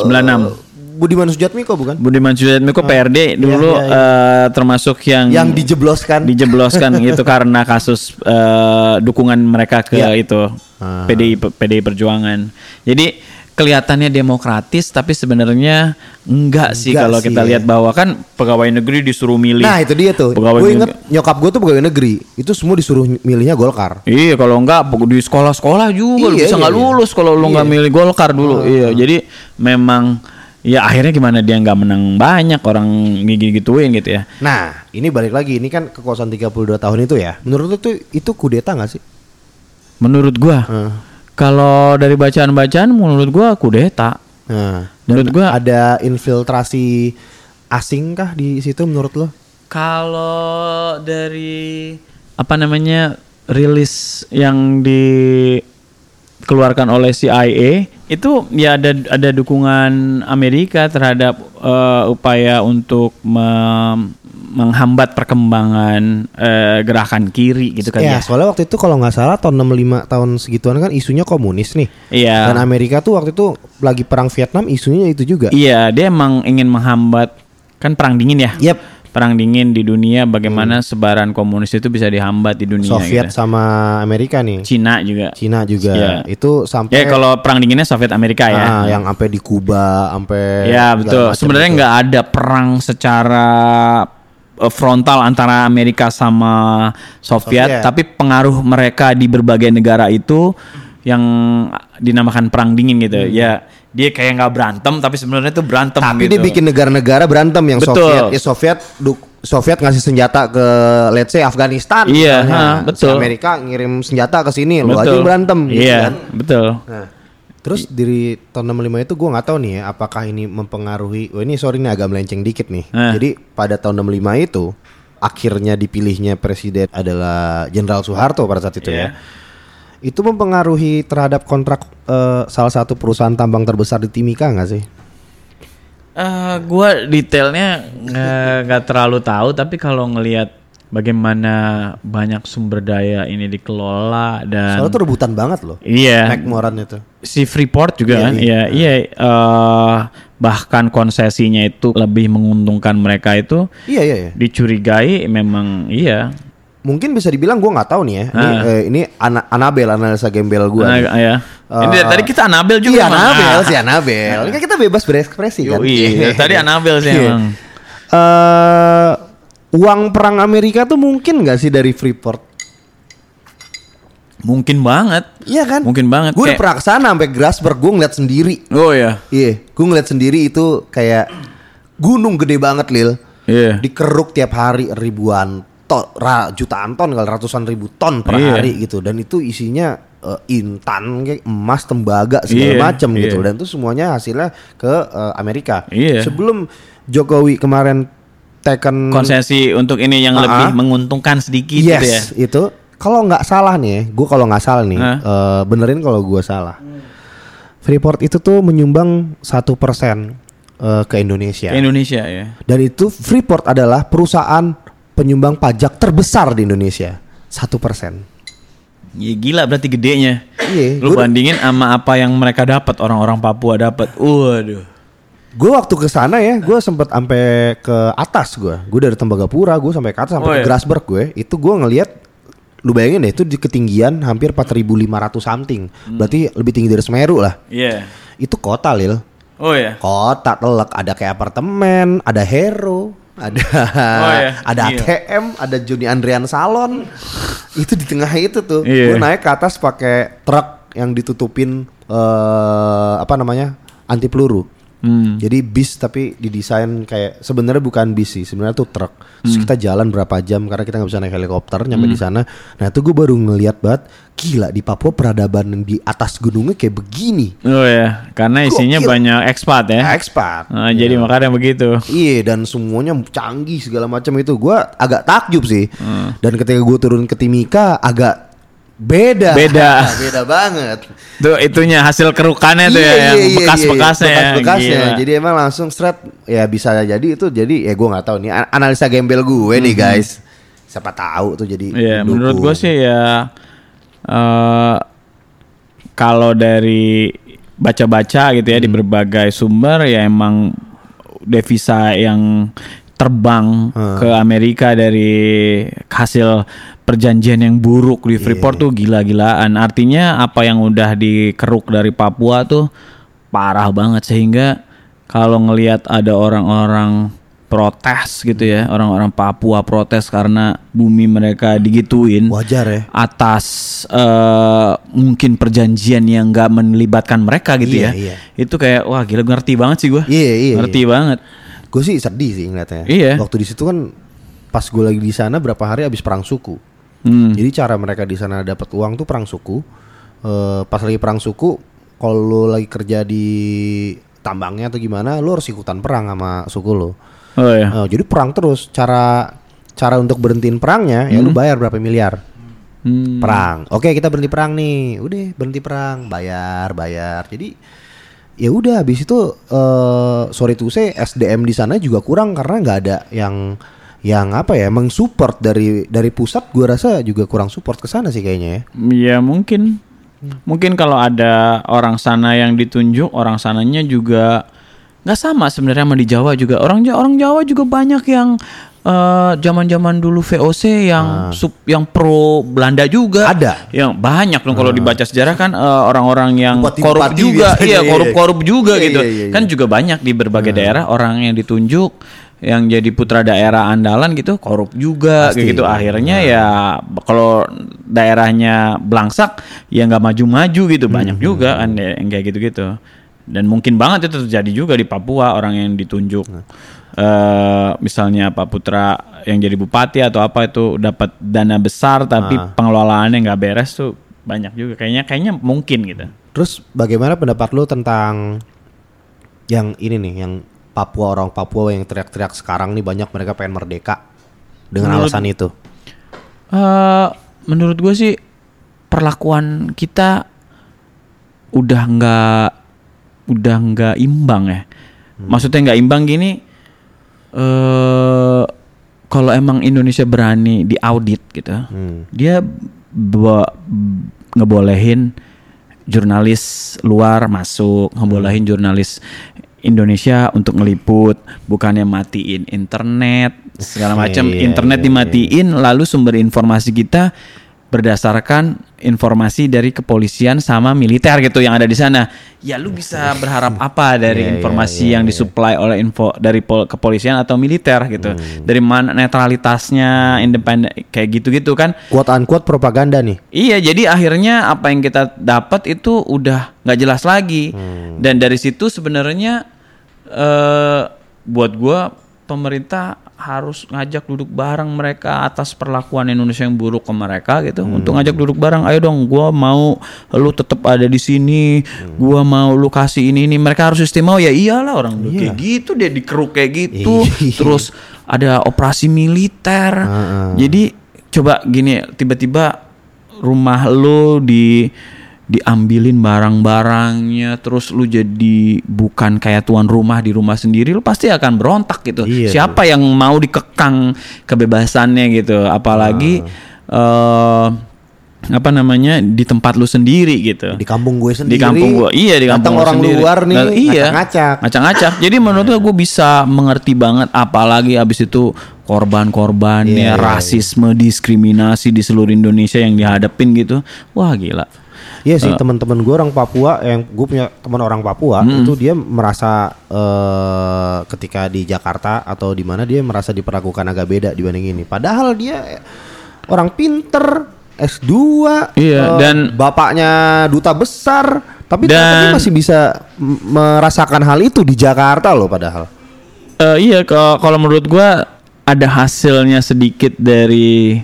C: 96.
B: Budiman Sujatmiko bukan?
C: Budiman Sujatmiko PRD dulu
B: iya,
C: eh, termasuk yang
B: Yang dijebloskan.
C: dijebloskan itu karena kasus eh, dukungan mereka ke
B: Iya.
C: itu
B: Ah.
C: PDI PDI Perjuangan. Jadi kelihatannya demokratis tapi sebenarnya enggak sih
B: Enggak
C: kalau
B: sih,
C: kita lihat bahwa kan pegawai negeri disuruh milih.
B: Nah itu dia tuh.
C: Pegawai
B: Gue
C: negeri-
B: inget nyokap gue tuh pegawai negeri. Itu semua disuruh milihnya Golkar.
C: Iya kalau enggak di sekolah-sekolah juga lu
B: Iya,
C: bisa
B: iya,
C: nggak
B: iya.
C: lulus kalau lu nggak
B: Iya.
C: milih Golkar dulu. Iya jadi memang ya akhirnya gimana dia nggak menang banyak orang gigi gituin gitu ya.
B: Nah, ini balik lagi. Ini kan kekuasaan 32 tahun itu ya. Menurut lu tuh itu kudeta gak sih?
C: Menurut gua
B: Heeh.
C: Kalau dari bacaan-bacaan menurut gua kudeta.
B: Nah,
C: Menurut gua
B: ada infiltrasi asing kah di situ menurut lo?
C: Kalau dari apa namanya rilis yang dikeluarkan oleh CIA itu ya ada ada dukungan Amerika terhadap eh, upaya untuk mem- menghambat perkembangan eh, gerakan kiri gitu kan
B: ya,
C: ya.
B: soalnya waktu itu kalau nggak salah tahun 65 tahun segituan kan isunya komunis nih.
C: Iya.
B: Dan Amerika tuh waktu itu lagi perang Vietnam isunya itu juga.
C: Iya, dia emang ingin menghambat kan perang dingin ya.
B: Yep.
C: Perang dingin di dunia bagaimana sebaran komunis itu bisa dihambat di dunia
B: Soviet
C: gitu.
B: sama Amerika nih.
C: Cina juga.
B: Cina juga.
C: Iya.
B: Itu sampai
C: Ya kalau perang dinginnya Soviet Amerika ya.
B: Ah, yang sampai di Kuba, sampai
C: Ya betul. Sebenarnya
B: itu.
C: nggak ada perang secara frontal antara Amerika sama Soviet,
B: Soviet.
C: tapi pengaruh mereka di berbagai negara itu yang dinamakan perang dingin gitu. Ya dia kayak nggak berantem, tapi sebenarnya itu berantem.
B: Hmm. Tapi
C: gitu.
B: dia bikin negara-negara berantem yang
C: Betul.
B: Soviet, ya Soviet du- Soviet ngasih senjata ke let's say Afghanistan
C: Iya, ha,
B: Si
C: betul.
B: Amerika ngirim senjata ke sini, lu aja berantem gitu
C: Iya,
B: kan.
C: betul.
B: Nah, terus dari tahun 65 itu gua nggak tahu nih ya apakah ini mempengaruhi. Oh ini sorry nih agak melenceng dikit nih.
C: Nah.
B: Jadi pada tahun 65 itu akhirnya dipilihnya presiden adalah Jenderal Soeharto pada saat itu
C: Iya.
B: ya. Itu mempengaruhi terhadap kontrak eh, salah satu perusahaan tambang terbesar di Timika nggak sih?
C: Eh, gua detailnya nggak nggak terlalu tahu, tapi kalau ngelihat bagaimana banyak sumber daya ini dikelola dan
B: Soalnya itu rebutan banget loh.
C: iya
B: McMoran itu.
C: Si Freeport juga
B: Iya,
C: kan,
B: iya.
C: iya iya eh, bahkan konsesinya itu lebih menguntungkan mereka itu
B: Iya iya iya.
C: dicurigai memang iya
B: Mungkin bisa dibilang gua nggak tahu nih ya. Ini
C: Ah.
B: eh, ini ana Anabel analisa gembel gua.
C: Nah,
B: nih.
C: ya. Ini
B: Eh,
C: tadi kita Anabel juga
B: Iya
C: emang.
B: Anabel
C: Ah.
B: sih Anabel. Ini kan kita bebas berekspresi kan.
C: Yoi, tadi Anabel sih
B: Iya.
C: emang.
B: Eh, uang perang Amerika tuh mungkin nggak sih dari Freeport?
C: Mungkin banget.
B: Iya kan?
C: Mungkin banget.
B: Gue udah
C: Kayak-
B: pernah ke sana sampai Grasberg, gue ngeliat sendiri.
C: Oh ya.
B: Iya, gue ngeliat sendiri itu kayak gunung gede banget lil.
C: Iya.
B: Dikeruk tiap hari ribuan ton, ra- jutaan ton, ratusan ribu ton per
C: Iya.
B: hari gitu. Dan itu isinya eh, intan, kayak emas, tembaga segala
C: Iya,
B: macam
C: iya.
B: gitu. Dan itu semuanya hasilnya ke eh, Amerika.
C: Iya.
B: Sebelum Jokowi kemarin teken
C: Konsesi untuk ini yang
B: Ah,
C: lebih
B: ah.
C: menguntungkan sedikit gitu ya.
B: yes itu kalau nggak salah nih, gue kalau nggak salah nih,
C: Hah?
B: eh, benerin kalau gue salah. Freeport itu tuh menyumbang satu persen eh, ke Indonesia.
C: Ke Indonesia ya.
B: Dan itu Freeport adalah perusahaan penyumbang pajak terbesar di Indonesia. Satu persen.
C: Ya gila berarti gedenya.
B: Iya,
C: Lu bandingin sama apa yang mereka dapat orang-orang Papua dapat. Waduh.
B: Gue waktu ke sana ya, gue sempet sampai ke atas gue. Gue dari Tembagapura, gue sampai ke atas sampai
C: Oh,
B: ke
C: iya.
B: Grasberg gue. Itu gue ngelihat, lu bayangin deh itu di ketinggian hampir 4.500 something.
C: Hmm.
B: Berarti lebih tinggi dari Semeru lah.
C: Iya.
B: Itu kota lil.
C: Oh ya.
B: Kota telek, ada kayak apartemen, ada hero, ada
C: Oh, iya.
B: ada
C: Gila.
B: ATM, ada Joni Andrian Salon. itu di tengah itu tuh.
C: Iya.
B: Gue naik ke atas pakai truk yang ditutupin eh apa namanya? anti peluru.
C: Hmm.
B: Jadi bis tapi didesain kayak sebenarnya bukan bis sih, sebenarnya tuh truk. Terus
C: Hmm.
B: kita jalan berapa jam karena kita nggak bisa naik helikopter nyampe di sana. Nah itu gue baru ngeliat banget, gila di Papua peradaban yang di atas gunungnya kayak begini.
C: Oh ya, karena isinya banyak ekspat ya.
B: Expat.
C: Nah, Jadi makanya begitu.
B: Iya dan semuanya canggih segala macam itu gua agak takjub sih.
C: Hmm.
B: Dan ketika gue turun ke Timika agak beda.
C: Beda.
B: beda banget.
C: Tuh itunya hasil kerukannya tuh ya,
B: Iya,
C: yang
B: iya, iya,
C: bekas-bekasnya
B: iya,
C: ya.
B: bekas-bekasnya.
C: Gila.
B: Jadi emang langsung straight ya bisa jadi itu jadi ya gua nggak tahu nih analisa gembel gue nih guys. Siapa tahu tuh jadi.
C: Mhm. Iya,
B: dukung.
C: menurut gue sih ya eh kalau dari baca-baca gitu ya di
B: Hmm.
C: berbagai sumber ya emang devisa yang terbang
B: Hmm.
C: ke Amerika dari hasil perjanjian yang buruk di Freeport
B: Iya.
C: tuh gila-gilaan. Artinya apa yang udah dikeruk dari Papua tuh parah banget sehingga kalau ngelihat ada orang-orang protes gitu ya, orang-orang Papua protes karena bumi mereka digituin
B: wajar ya.
C: atas eh, mungkin perjanjian yang nggak melibatkan mereka gitu
B: Iya,
C: ya.
B: iya.
C: Itu kayak wah gila ngerti banget sih gue.
B: Iya, iya,
C: Ngerti banget.
B: Gue sih sedih sih ngeliatnya.
C: Iya.
B: Waktu di situ kan pas gue lagi di sana berapa hari abis perang suku.
C: Hmm.
B: Jadi cara mereka di sana dapat uang tuh perang suku. Eh, pas lagi perang suku, kalau lagi kerja di tambangnya atau gimana, lu harus ikutan perang sama suku lu.
C: Oh ya.
B: Eh, jadi perang terus. Cara cara untuk berhentiin perangnya ya lu bayar berapa miliar
C: Hmm.
B: perang. Oke kita berhenti perang nih, udah berhenti perang, bayar bayar. Jadi ya udah habis itu eh sorry to say SDM di sana juga kurang karena nggak ada yang yang apa ya mensupport dari dari pusat gua rasa juga kurang support ke sana sih kayaknya ya.
C: Ya mungkin. Mungkin kalau ada orang sana yang ditunjuk orang sananya juga nggak sama sebenarnya sama di Jawa juga. Orang orang Jawa juga banyak yang eh, zaman-zaman dulu VOC yang sub yang pro Belanda juga.
B: Ah. Ada.
C: yang banyak dong kalau dibaca sejarah kan eh, orang-orang yang
B: Bupati-bupati
C: korup juga.
B: biasanya,
C: iya
B: iya,
C: korup-korup juga
B: Iya,
C: gitu.
B: iya, iya, iya.
C: kan juga banyak di berbagai daerah orang yang ditunjuk yang jadi putra daerah andalan gitu korup juga
B: Pasti.
C: gitu. Akhirnya ya kalau daerahnya belangsak ya nggak maju-maju gitu. Banyak juga kan ya, yang kayak gitu-gitu. Dan mungkin banget itu terjadi juga di Papua orang yang ditunjuk eh misalnya Pak Putra yang jadi bupati atau apa itu dapat dana besar tapi pengelolaannya nggak beres tuh banyak juga kayaknya kayaknya mungkin gitu
B: Terus bagaimana pendapat lu tentang yang ini nih, yang Papua orang Papua yang teriak-teriak sekarang nih banyak mereka pengen merdeka dengan
C: Menurut-
B: alasan itu.
C: eh menurut gue sih perlakuan kita udah nggak udah nggak imbang ya. Maksudnya nggak imbang gini. Eh kalau emang Indonesia berani diaudit gitu, dia ba- ngebolehin jurnalis luar masuk, ngebolehin jurnalis Indonesia untuk ngeliput, bukannya matiin internet segala macam.
B: Iya,
C: internet
B: iya,
C: dimatiin, lalu sumber informasi kita berdasarkan informasi dari kepolisian sama militer gitu yang ada di sana. Ya lu bisa berharap apa dari
B: Iya, iya,
C: informasi
B: iya,
C: yang
B: iya.
C: disuplai oleh info dari pol- kepolisian atau militer gitu.
B: Hmm.
C: Dari mana netralitasnya, independen kayak gitu-gitu kan.
B: Unquote propaganda nih.
C: Iya, jadi akhirnya apa yang kita dapat itu udah nggak jelas lagi. Dan dari situ sebenarnya eh buat gua pemerintah harus ngajak duduk bareng mereka atas perlakuan Indonesia yang buruk ke mereka gitu. Untuk ngajak duduk bareng, ayo dong, gua mau lu tetap ada di sini. Gua mau lu kasih ini ini. Mereka harus istimewa ya iyalah orang udah kayak gitu dia dikeruk kayak gitu.
B: Iya.
C: Terus ada operasi militer. Jadi coba gini tiba-tiba rumah lo di diambilin barang-barangnya terus lu jadi bukan kayak tuan rumah di rumah sendiri lu pasti akan berontak gitu.
B: Iya
C: Siapa yang mau dikekang kebebasannya gitu apalagi eh apa namanya di tempat lu sendiri gitu.
B: Di kampung gue sendiri.
C: Di kampung gua, iya di kampung
B: orang
C: sendiri.
B: luar nih,
C: Nah, iya,
B: ngacak-ngacak.
C: ngacak-ngacak. Jadi menurut gua gue bisa mengerti banget apalagi abis itu korban-korbannya
B: Iya, iya,
C: rasisme, diskriminasi di seluruh Indonesia yang dihadapin gitu. Wah gila.
B: Iya sih teman-teman gue orang Papua yang gue punya teman orang Papua itu dia merasa eh, ketika di Jakarta atau di mana dia merasa diperlakukan agak beda dibanding ini. Padahal dia orang pinter S2
C: Iya,
B: eh,
C: dan-
B: bapaknya duta besar tapi
C: Dan-
B: masih bisa merasakan hal itu di Jakarta loh padahal.
C: Eh, iya kalau menurut gua ada hasilnya sedikit dari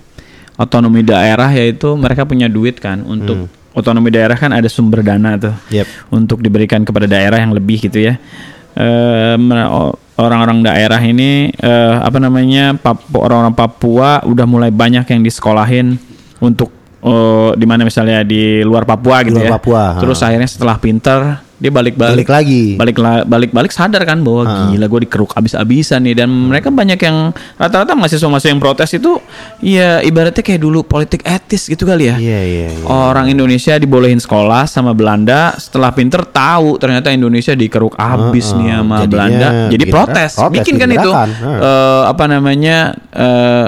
C: otonomi daerah yaitu mereka punya duit kan untuk otonomi daerah kan ada sumber dana tuh
B: Yep.
C: untuk diberikan kepada daerah yang lebih gitu ya. Eh, orang-orang daerah ini eh, apa namanya orang-orang Papua udah mulai banyak yang disekolahin untuk eh, di mana misalnya di luar Papua gitu
B: Luar
C: ya.
B: Papua, ha.
C: Terus akhirnya setelah pinter dia balik-balik
B: Balik lagi.
C: balik la- balik balik sadar kan bahwa gila gue dikeruk abis-abisan nih dan mereka banyak yang rata-rata mahasiswa-mahasiswa yang protes itu ya ibaratnya kayak dulu politik etis gitu kali ya
B: Iya iya. iya.
C: orang Indonesia dibolehin sekolah sama Belanda setelah pinter tahu ternyata Indonesia dikeruk abis
B: Heeh.
C: nih sama
B: Jadinya
C: Belanda jadi protes,
B: protes,
C: bikin kan itu.
B: Heeh.
C: eh, apa namanya eh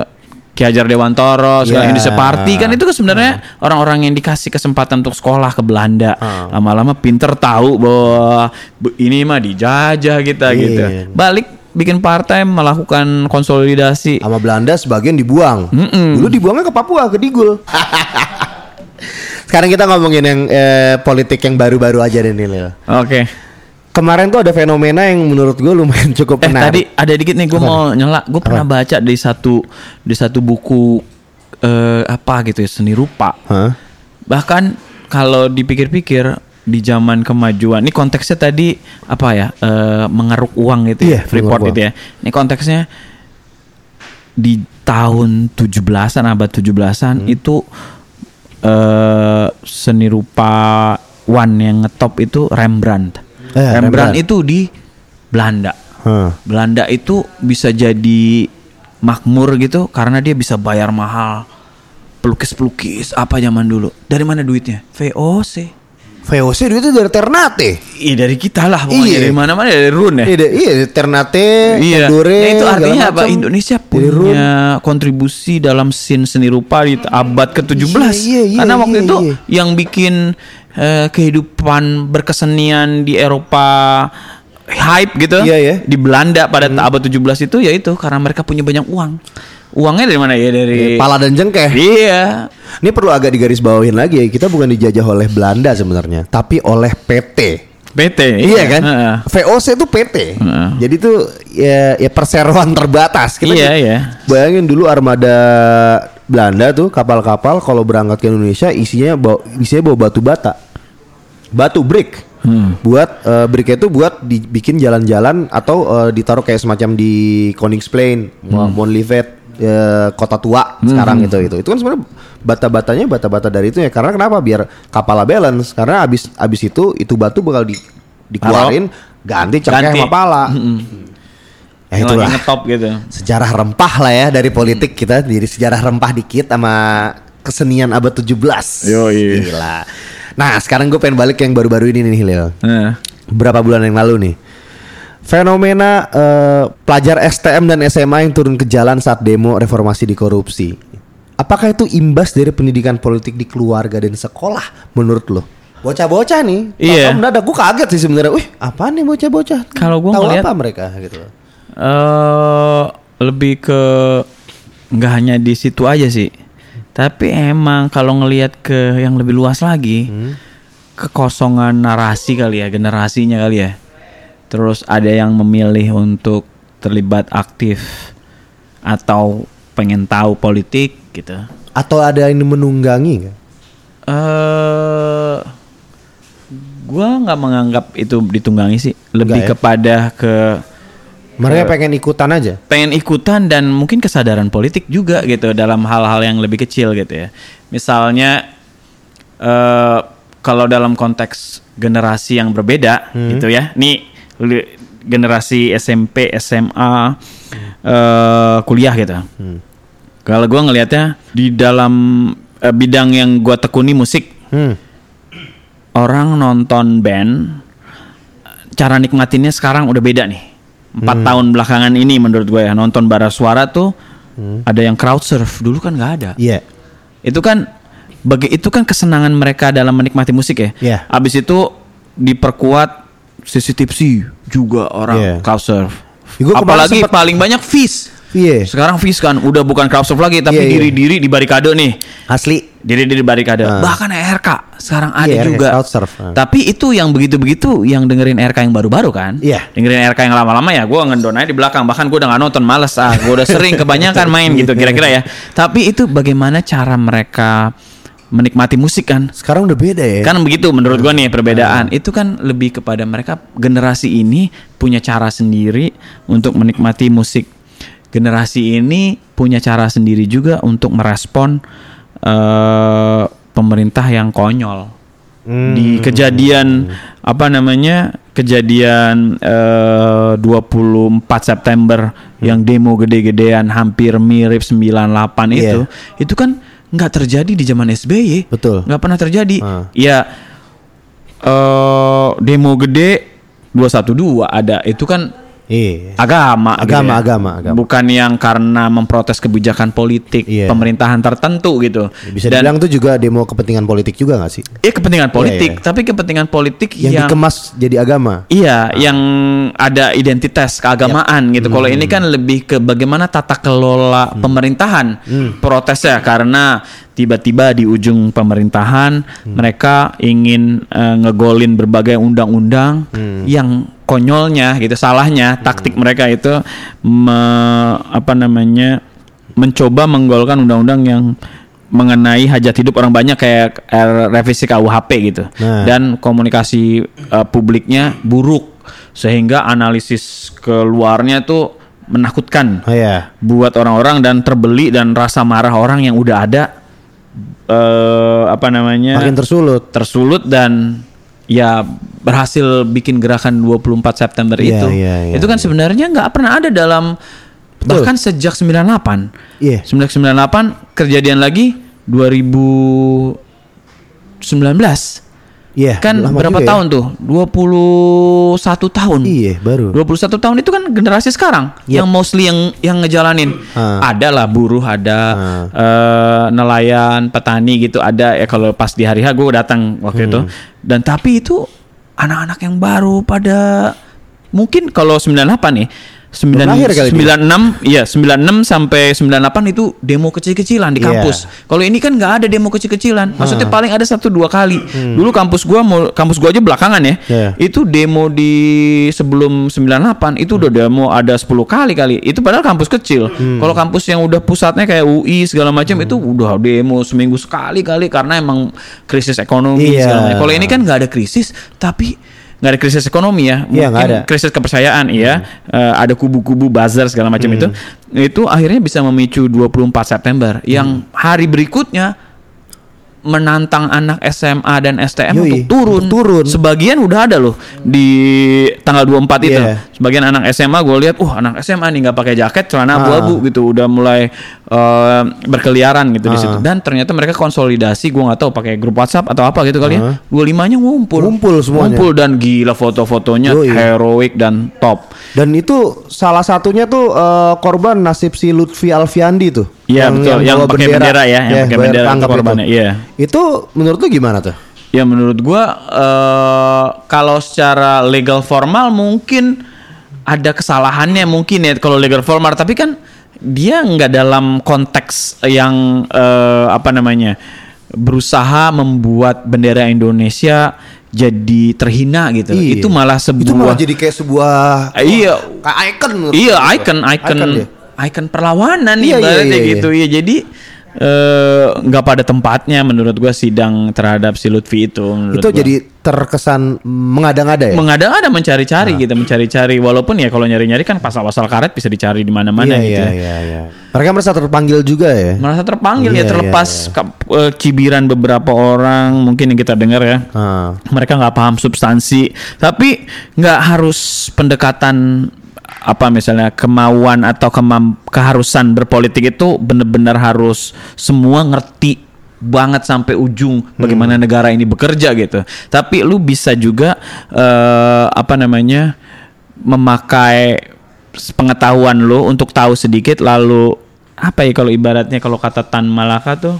C: Ki Hajar Dewantoro, segala
B: Iya.
C: Indonesia Party kan itu kan sebenarnya orang-orang yang dikasih kesempatan untuk sekolah ke Belanda. Lama-lama pinter tahu bahwa ini mah dijajah kita
B: Iya.
C: gitu. Balik bikin partai melakukan konsolidasi.
B: sama Belanda sebagian dibuang.
C: Mm-mm.
B: Dulu dibuangnya ke Papua, ke Digul. Sekarang kita ngomongin yang eh, politik yang baru-baru aja deh nih Leo.
C: Oke.
B: Kemarin tuh ada fenomena yang menurut gue lumayan cukup
C: Eh
B: menarik.
C: tadi ada dikit nih gue mau nyela. Gue pernah baca di satu di satu buku eh, apa gitu ya seni rupa.
B: Hah?
C: Bahkan kalau dipikir-pikir di zaman kemajuan, ini konteksnya tadi apa ya? eh, mengeruk uang gitu ya,
B: Iya,
C: Freeport gitu ya. Ini konteksnya di tahun 17-an abad 17-an
B: Hmm.
C: itu eh seni rupa one yang ngetop itu Rembrandt.
B: Eh,
C: Rembrandt
B: Rembrandt.
C: itu di Belanda.
B: Hah.
C: Belanda itu bisa jadi makmur gitu karena dia bisa bayar mahal pelukis-pelukis apa zaman dulu. Dari mana duitnya? VOC.
B: VOC duitnya dari Ternate.
C: Iya dari kita lah pokoknya
B: Iya.
C: dari mana-mana dari Run ya.
B: Iya, iya Ternate,
C: Iya.
B: Endure,
C: Nah, itu artinya apa? Indonesia
B: Dari
C: punya kontribusi dalam scene seni rupa di abad ke-17.
B: Iya, iya, iya,
C: Karena waktu
B: iya,
C: itu
B: iya.
C: yang bikin eh, kehidupan berkesenian di Eropa hype gitu.
B: Iya, iya.
C: Di Belanda pada abad 17 itu yaitu karena mereka punya banyak uang. Uangnya dari mana ya? Dari
B: Pala dan jengkeh.
C: Iya.
B: Ini perlu agak digarisbawahin lagi ya. Kita bukan dijajah oleh Belanda sebenarnya, tapi oleh PT.
C: PT.
B: Iya kan?
C: Heeh.
B: VOC itu PT.
C: Heeh.
B: Jadi itu ya, ya perseroan terbatas. Kita
C: Iya, iya.
B: Bayangin dulu armada Belanda tuh kapal-kapal kalau berangkat ke Indonesia isinya bawa isinya bawa batu bata. Batu brick.
C: Hmm.
B: Buat eh, bricknya itu buat dibikin jalan-jalan atau eh, ditaruh kayak semacam di Koningsplein,
C: Hmm.
B: Monlivet, eh, kota tua sekarang itu itu. Itu kan sebenarnya bata-batanya bata-bata dari itu ya. Karena kenapa? Biar kapalnya balance. Karena abis abis itu itu batu bakal di, dikeluarin ganti cengkeh sama pala. Ya
C: Yang
B: itulah
C: lagi ngetop gitu.
B: sejarah rempah lah ya dari politik kita. Jadi sejarah rempah dikit sama kesenian abad 17
C: Yoi.
B: Gila. Nah sekarang gue pengen balik yang baru-baru ini nih Lil.
C: Heeh.
B: Berapa bulan yang lalu nih? Fenomena eh, pelajar STM dan SMA yang turun ke jalan saat demo reformasi di korupsi. Apakah itu imbas dari pendidikan politik di keluarga dan sekolah menurut lo? Bocah-bocah nih.
C: Iya.
B: tahu-tahu mendadak. Gue kaget sih sebenarnya. Wih apa nih bocah-bocah?
C: Kalau gua
B: Tahu
C: ngeliat-
B: apa mereka gitu
C: eh lebih ke nggak hanya di situ aja sih. Tapi emang kalau ngelihat ke yang lebih luas lagi, kekosongan narasi kali ya, generasinya kali ya. Terus ada yang memilih untuk terlibat aktif atau pengen tahu politik gitu.
B: Atau ada yang menunggangi?
C: Eh gua nggak menganggap itu ditunggangi sih, lebih
B: ya?
C: kepada ke
B: Mereka pengen ikutan aja.
C: pengen ikutan dan mungkin kesadaran politik juga gitu dalam hal-hal yang lebih kecil gitu ya. Misalnya eh kalau dalam konteks generasi yang berbeda gitu ya. Nih generasi SMP, SMA, eh kuliah gitu. Kalau gua ngelihatnya di dalam eh, bidang yang gua tekuni musik,
B: Hmm.
C: orang nonton band cara nikmatinnya sekarang udah beda nih. Empat tahun belakangan ini menurut gue ya nonton bara suara tuh ada yang crowd surf dulu kan nggak ada.
B: Iya.
C: Itu kan bagi itu kan kesenangan mereka dalam menikmati musik ya.
B: Iya.
C: Abis itu diperkuat sisi tipsi juga orang
B: Iya.
C: crowd surf.
B: Ya,
C: Apalagi
B: sempet-
C: paling banyak fish.
B: Iya.
C: Sekarang fish kan udah bukan crowd surf lagi tapi
B: Iya, iya.
C: diri-diri di barikade nih.
B: Asli.
C: Diri-diri barikade.
B: Ah.
C: Bahkan RK sekarang ada
B: RK,
C: juga.
B: Ah.
C: Tapi itu yang begitu-begitu yang dengerin RK yang baru-baru kan?
B: Iya.
C: Dengerin RK yang lama-lama ya gue ngendon aja di belakang. Bahkan gue udah gak nonton males ah. Gue udah sering kebanyakan main gitu kira-kira ya. Tapi itu bagaimana cara mereka menikmati musik kan?
B: Sekarang udah beda ya.
C: Kan begitu menurut gue nih perbedaan. Itu kan lebih kepada mereka generasi ini punya cara sendiri untuk menikmati musik. Generasi ini punya cara sendiri juga untuk merespon eh, pemerintah yang konyol. Di kejadian apa namanya? Kejadian eh, 24 September yang demo gede-gedean hampir mirip 98 itu. Itu kan nggak terjadi di zaman SBY
B: Betul.
C: nggak pernah terjadi.
B: Ah.
C: Ya eh demo gede 212 ada itu kan
B: Iya.
C: agama gitu
B: Agama,
C: ya.
B: agama, agama.
C: Bukan yang karena memprotes kebijakan politik
B: Iya.
C: pemerintahan tertentu gitu.
B: Bisa
C: Dan
B: dibilang tuh juga demo kepentingan politik juga gak sih?
C: iya kepentingan politik,
B: iya.
C: tapi kepentingan politik
B: Yang
C: yang,
B: dikemas jadi agama.
C: Iya, yang ada identitas keagamaan gitu. Kalau ini kan lebih ke bagaimana tata kelola pemerintahan protesnya karena tiba-tiba di ujung pemerintahan mereka ingin eh, ngegolin berbagai undang-undang yang konyolnya gitu salahnya taktik mereka itu me- apa namanya mencoba menggolkan undang-undang yang mengenai hajat hidup orang banyak kayak eh, revisi KUHP gitu
B: Nah.
C: dan komunikasi uh, publiknya buruk sehingga analisis keluarnya tuh menakutkan
B: Oh ya.
C: buat orang-orang dan terbeli dan rasa marah orang yang udah ada eh apa namanya
B: Makin tersulut.
C: tersulut dan ya berhasil bikin gerakan 24 September
B: Iya,
C: itu
B: iya, iya,
C: itu kan sebenarnya nggak pernah ada dalam
B: Betul.
C: Bahkan sejak 98.
B: Iya.
C: Sejak 98 kejadian lagi 2019.
B: Iya.
C: Kan
B: lama
C: berapa
B: juga ya.
C: tahun tuh? 21 tahun.
B: Iya, baru.
C: 21 tahun itu kan generasi sekarang
B: Yep.
C: yang mostly yang yang ngejalanin.
B: Ah.
C: Ada lah buruh, ada
B: Ah.
C: eh, nelayan, petani gitu ada ya kalau pas di hari H gue datang waktu itu.
B: Hmm.
C: Dan tapi itu anak-anak yang baru pada mungkin kalau 98 nih 9,
B: lahir kali dia.
C: 96 iya 96 sampai 98 itu demo kecil-kecilan di
B: Iya.
C: kampus. Kalau ini kan nggak ada demo kecil-kecilan. Maksudnya
B: Ah.
C: paling ada satu dua kali. Dulu kampus gua mau kampus gua aja belakangan ya.
B: Hmm. Iya.
C: Itu demo di sebelum 98 itu udah demo ada 10 kali kali. Itu padahal kampus kecil.
B: Hmm.
C: Kalau kampus yang udah pusatnya kayak UI segala macam itu udah demo seminggu sekali kali karena emang krisis ekonomi
B: Iya.
C: segala macam. Kalau ini kan nggak ada krisis tapi nggak ada krisis ekonomi ya.
B: Iya,
C: Mungkin
B: ada.
C: krisis kepercayaan iya. Eh, ada kubu-kubu buzzer segala macam itu. Itu akhirnya bisa memicu 24 September yang hari berikutnya menantang anak SMA dan STM
B: Yoi,
C: untuk turun.
B: untuk turun.
C: Sebagian udah ada loh di tanggal 24 itu.
B: Iya.
C: Sebagian anak SMA gue lihat, uh anak SMA nih nggak pakai jaket, celana
B: Ah.
C: abu-abu gitu, udah mulai eh, berkeliaran gitu di
B: Ah.
C: situ. Dan ternyata mereka konsolidasi, gue nggak tahu pakai grup WhatsApp atau apa gitu kali
B: Ah.
C: ya. 25-nya ngumpul.
B: Ngumpul semuanya.
C: Ngumpul dan gila foto-fotonya heroik dan top.
B: Dan itu salah satunya tuh eh, korban nasib si Lutfi Alfiandi tuh.
C: Iya betul, yang
B: bawa
C: pakai bendera ya, yang pakai
B: bayar
C: bendera korbannya. Iya.
B: Itu menurut lu gimana tuh?
C: Ya menurut gua eh kalau secara legal formal mungkin ada kesalahannya mungkin ya kalau legal formal tapi kan dia nggak dalam konteks yang eh, apa namanya berusaha membuat bendera Indonesia jadi terhina gitu.
B: Iya.
C: Itu malah sebuah
B: Itu malah jadi kayak sebuah
C: Iya.
B: kayak icon
C: Iya, icon, icon,
B: dia.
C: icon perlawanan
B: Iya, iya,
C: ibaratnya
B: iya, iya.
C: gitu. Iya, jadi eh, nggak pada tempatnya menurut gua sidang terhadap si Lutfi itu.
B: Itu
C: gua.
B: jadi terkesan mengada-ngada ya.
C: mengada-ngada mencari-cari
B: Nah.
C: gitu, mencari-cari. Walaupun ya kalau nyari-nyari kan pasal-pasal karet bisa dicari di mana-mana
B: iya,
C: gitu.
B: iya,
C: ya.
B: iya, iya. Mereka merasa terpanggil juga ya.
C: Merasa terpanggil
B: Iya,
C: ya terlepas
B: iya,
C: ke- eh, cibiran beberapa orang mungkin yang kita dengar ya.
B: Ah.
C: mereka nggak paham substansi tapi nggak harus pendekatan apa misalnya kemauan atau kemam keharusan berpolitik itu benar-benar harus semua ngerti banget sampai ujung bagaimana negara ini bekerja gitu. Tapi lu bisa juga eh, apa namanya memakai pengetahuan lu untuk tahu sedikit lalu apa ya kalau ibaratnya kalau kata Tan Malaka tuh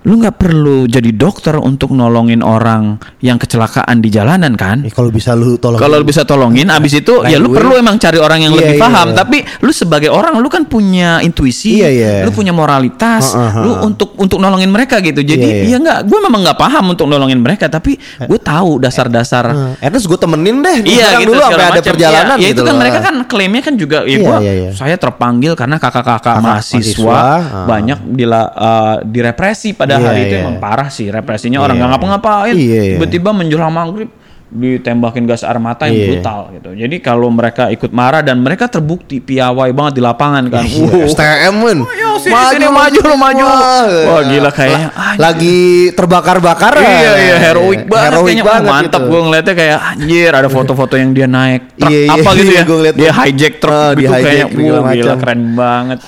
C: lu nggak perlu jadi dokter untuk nolongin orang yang kecelakaan di jalanan kan
B: Eh, kalau bisa lu tolong.
C: kalau lu bisa tolongin abis itu ya lu
B: Lain
C: perlu
B: gue.
C: emang cari orang yang
B: Iya,
C: lebih
B: iya,
C: paham
B: iya.
C: tapi lu sebagai orang lu kan punya intuisi
B: Iya, iya.
C: lu punya moralitas
B: Heeh, heeh.
C: lu untuk untuk nolongin mereka gitu jadi
B: Iya, iya.
C: ya nggak gue memang nggak paham untuk nolongin mereka tapi gue tahu dasar-dasar
B: Nah, at least gue temenin deh. Gue
C: Iya gitu
B: dulu sampai ada
C: macam.
B: perjalanan
C: Iya, ya
B: gitu
C: itu kan mereka kan klaimnya kan juga ya
B: Iya,
C: gua
B: iya, iya.
C: saya terpanggil karena kakak-kakak
B: Kakak
C: mahasiswa,
B: mahasiswa, ah.
C: banyak dila, uh, direpresi pada
B: Iya,
C: hari itu
B: iya.
C: emang parah sih represinya orang
B: Iya.
C: nggak ngapa-ngapain
B: Iya, iya.
C: tiba-tiba menjelang maghrib ditembakin gas air mata yang
B: Iya.
C: brutal gitu. Jadi kalau mereka ikut marah dan mereka terbukti piawai banget di lapangan kan. Wuh.
B: STM kan.
C: Ayo, sini, sini, maju, lu maju. Wah, gila kayaknya,
B: La-. Lagi terbakar-bakar.
C: Iya iya heroik banget
B: Heroik
C: kayaknya Wah,
B: banget
C: mantap
B: gitu.
C: gue ngeliatnya kayak anjir ada foto-foto yang dia naik truk
B: Iya, iya,
C: apa gitu
B: iya,
C: ya dia hijack truk
B: Ah,
C: gitu
B: di hijack
C: kayaknya wah gila keren banget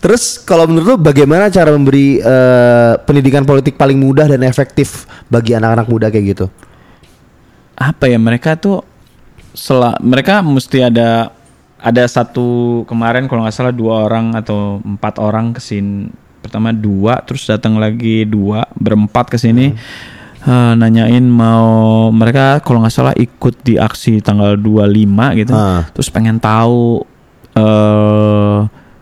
B: Terus kalau menurut lu bagaimana cara memberi eh, pendidikan politik paling mudah dan efektif bagi anak-anak muda kayak gitu?
C: apa ya mereka tuh sela mereka mesti ada ada satu kemarin kalau nggak salah dua orang atau empat orang ke sini pertama dua terus datang lagi dua berempat ke sini eh, nanyain mau mereka kalau nggak salah ikut di aksi tanggal 25 gitu
B: Ah.
C: terus pengen tahu eh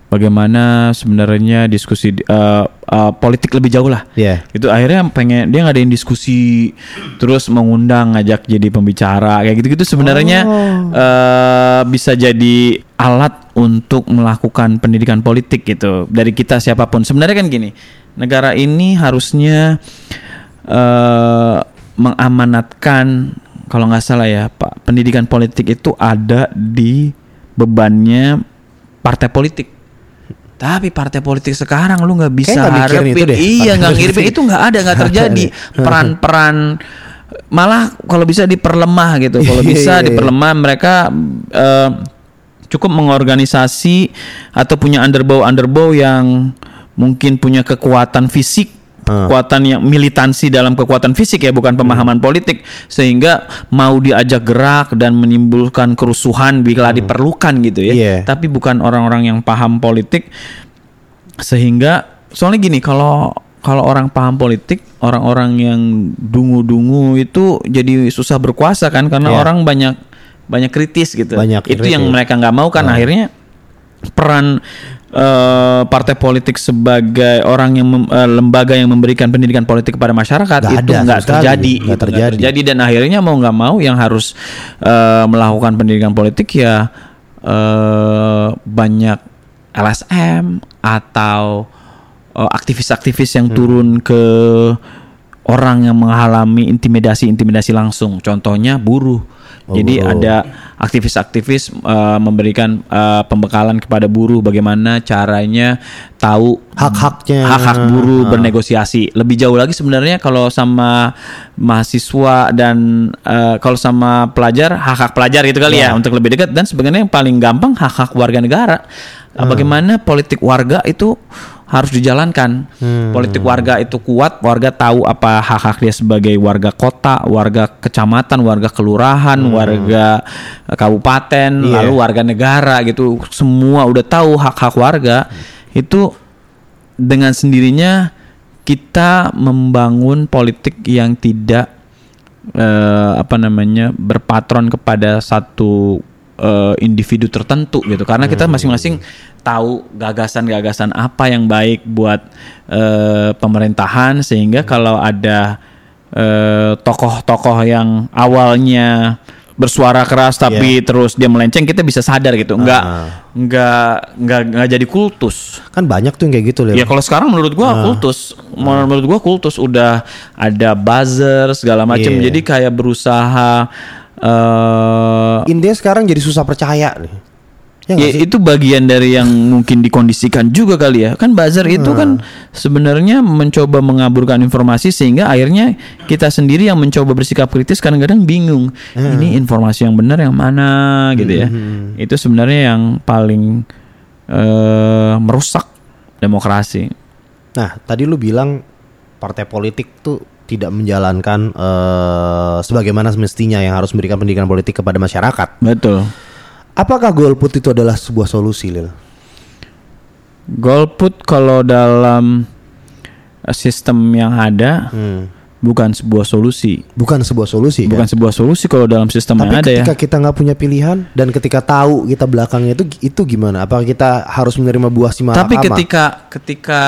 C: bagaimana sebenarnya diskusi eh, eh, politik lebih jauh lah.
B: Iya.
C: itu akhirnya pengen dia ngadain diskusi terus mengundang ngajak jadi pembicara kayak gitu-gitu sebenarnya eh, bisa jadi alat untuk melakukan pendidikan politik gitu dari kita siapa pun. Sebenarnya kan gini negara ini harusnya eh, mengamanatkan kalau nggak salah ya pak pendidikan politik itu ada di bebannya partai politik tapi partai politik sekarang lu nggak bisa
B: mikirin
C: harapin.
B: itu deh,
C: iya nggak ngirim. Itu nggak ada nggak terjadi. Peran-peran. Malah kalau bisa diperlemah gitu. Kalau
B: Iya,
C: bisa
B: iya, iya.
C: diperlemah mereka eh, cukup mengorganisasi atau punya underbow underbow yang mungkin punya kekuatan fisik kekuatan yang militansi dalam kekuatan fisik ya bukan pemahaman politik. Sehingga mau diajak gerak dan menimbulkan kerusuhan bila diperlukan gitu ya.
B: Iya.
C: tapi bukan orang-orang yang paham politik. Sehingga soalnya gini kalau kalau orang paham politik orang-orang yang dungu-dungu itu jadi susah berkuasa kan karena
B: Iya.
C: orang banyak banyak kritis gitu.
B: Banyak
C: itu
B: kritis.
C: yang mereka nggak mau kan akhirnya peran eh, partai politik sebagai orang yang mem- eh, lembaga yang memberikan pendidikan politik kepada masyarakat
B: Nggak
C: itu nggak terjadi
B: Nggak
C: gitu,
B: terjadi.
C: terjadi dan akhirnya mau nggak mau yang harus eh, melakukan pendidikan politik ya eh, banyak LSM atau eh, aktivis-aktivis yang turun ke orang yang mengalami intimidasi-intimidasi langsung. Contohnya buruh. Jadi
B: buruh.
C: ada aktivis-aktivis eh, memberikan eh, pembekalan kepada buruh bagaimana caranya tahu
B: Hak-haknya.
C: hak-hak buruh
B: Ah.
C: bernegosiasi. Lebih jauh lagi sebenarnya kalau sama mahasiswa dan eh, kalau sama pelajar hak-hak pelajar gitu kali ya untuk lebih dekat dan sebenarnya yang paling gampang hak-hak warga negara. Eh, Bagaimana politik warga itu harus dijalankan. Politik warga itu kuat, warga tahu apa hak-hak dia sebagai warga kota, warga kecamatan, warga kelurahan, warga eh, kabupaten,
B: Iya.
C: lalu warga negara gitu. Semua udah tahu hak-hak warga. Itu dengan sendirinya kita membangun politik yang tidak eh, apa namanya berpatron kepada satu eh, individu tertentu gitu karena kita masing-masing tahu gagasan-gagasan apa yang baik buat eh, pemerintahan sehingga kalau ada eh, tokoh-tokoh yang awalnya bersuara keras tapi terus dia melenceng kita bisa sadar gitu nggak nggak nggak nggak jadi kultus
B: Kan banyak tuh yang kayak gitu Lil.
C: Ya kalau sekarang menurut gua kultus, menurut gua kultus udah ada buzzer segala macam.
B: Iya.
C: Jadi kayak berusaha eh
B: Intinya sekarang jadi susah percaya nih. Ya
C: ya, itu bagian dari yang mungkin dikondisikan juga kali ya. Kan buzzer itu kan sebenarnya mencoba mengaburkan informasi sehingga akhirnya kita sendiri yang mencoba bersikap kritis kadang-kadang bingung. Ini informasi yang benar yang mana gitu ya. Itu sebenarnya yang paling eh merusak demokrasi.
B: Nah, tadi lu bilang partai politik tuh tidak menjalankan eh, sebagaimana semestinya yang harus memberikan pendidikan politik kepada masyarakat.
C: Betul.
B: Apakah golput itu adalah sebuah solusi, Lil?
C: Golput kalau dalam eh, sistem yang ada
B: Hmm.
C: bukan sebuah solusi.
B: Bukan sebuah solusi
C: Bukan
B: kan?
C: sebuah solusi kalau dalam sistem
B: Tapi
C: yang ada ya.
B: ketika kita nggak punya pilihan dan ketika tahu kita belakangnya itu itu gimana? Apakah kita harus menerima buah si
C: Tapi ketika ketika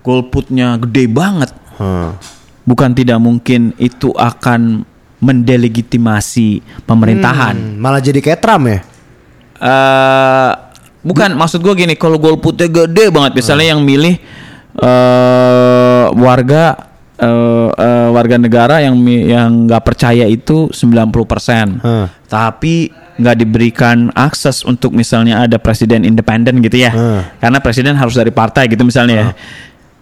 C: golputnya gede banget,
B: Hmm.
C: bukan tidak mungkin itu akan mendelegitimasi pemerintahan.
B: Hmm, malah jadi kayak Trump ya?
C: Eh bukan maksud gue gini kalau golputnya gede banget misalnya yang milih eh warga eh eh, warga negara yang yang nggak percaya itu 90%
B: Hah.
C: tapi nggak diberikan akses untuk misalnya ada presiden independen gitu ya
B: Hmm.
C: karena presiden harus dari partai gitu misalnya ya.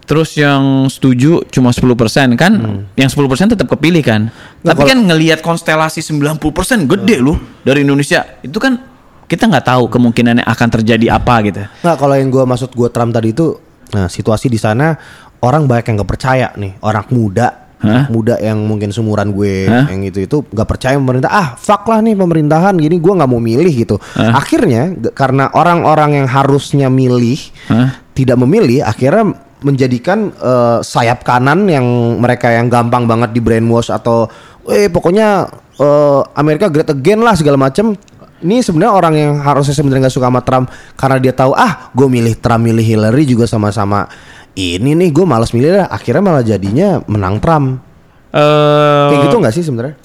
C: Terus yang setuju cuma 10% kan yang 10% tetap kepilih kan.
B: Nggak,
C: Tapi kan ngelihat konstelasi 90% gede loh dari Indonesia. Itu kan kita nggak tahu kemungkinannya akan terjadi apa gitu.
B: Nggak, kalau yang gua maksud gua Trump tadi itu, nah situasi di sana orang banyak yang nggak percaya nih, orang muda,
C: Hah?
B: muda yang mungkin sumuran gue,
C: Hah?
B: yang itu itu nggak percaya pemerintah. Ah, fuck lah nih pemerintahan, gini gua nggak mau milih gitu. Akhirnya g- karena orang-orang yang harusnya milih
C: Hah?
B: tidak memilih, akhirnya menjadikan eh, sayap kanan yang mereka yang gampang banget di brainwash atau, eh pokoknya eh, Amerika great again lah segala macam. Ini sebenarnya orang yang harusnya sebenarnya nggak suka sama Trump karena dia tahu ah gue milih Trump milih Hillary juga sama-sama ini nih gue malas milih lah. Akhirnya malah jadinya menang Trump.
C: Eh
B: kayak gitu nggak sih sebenarnya?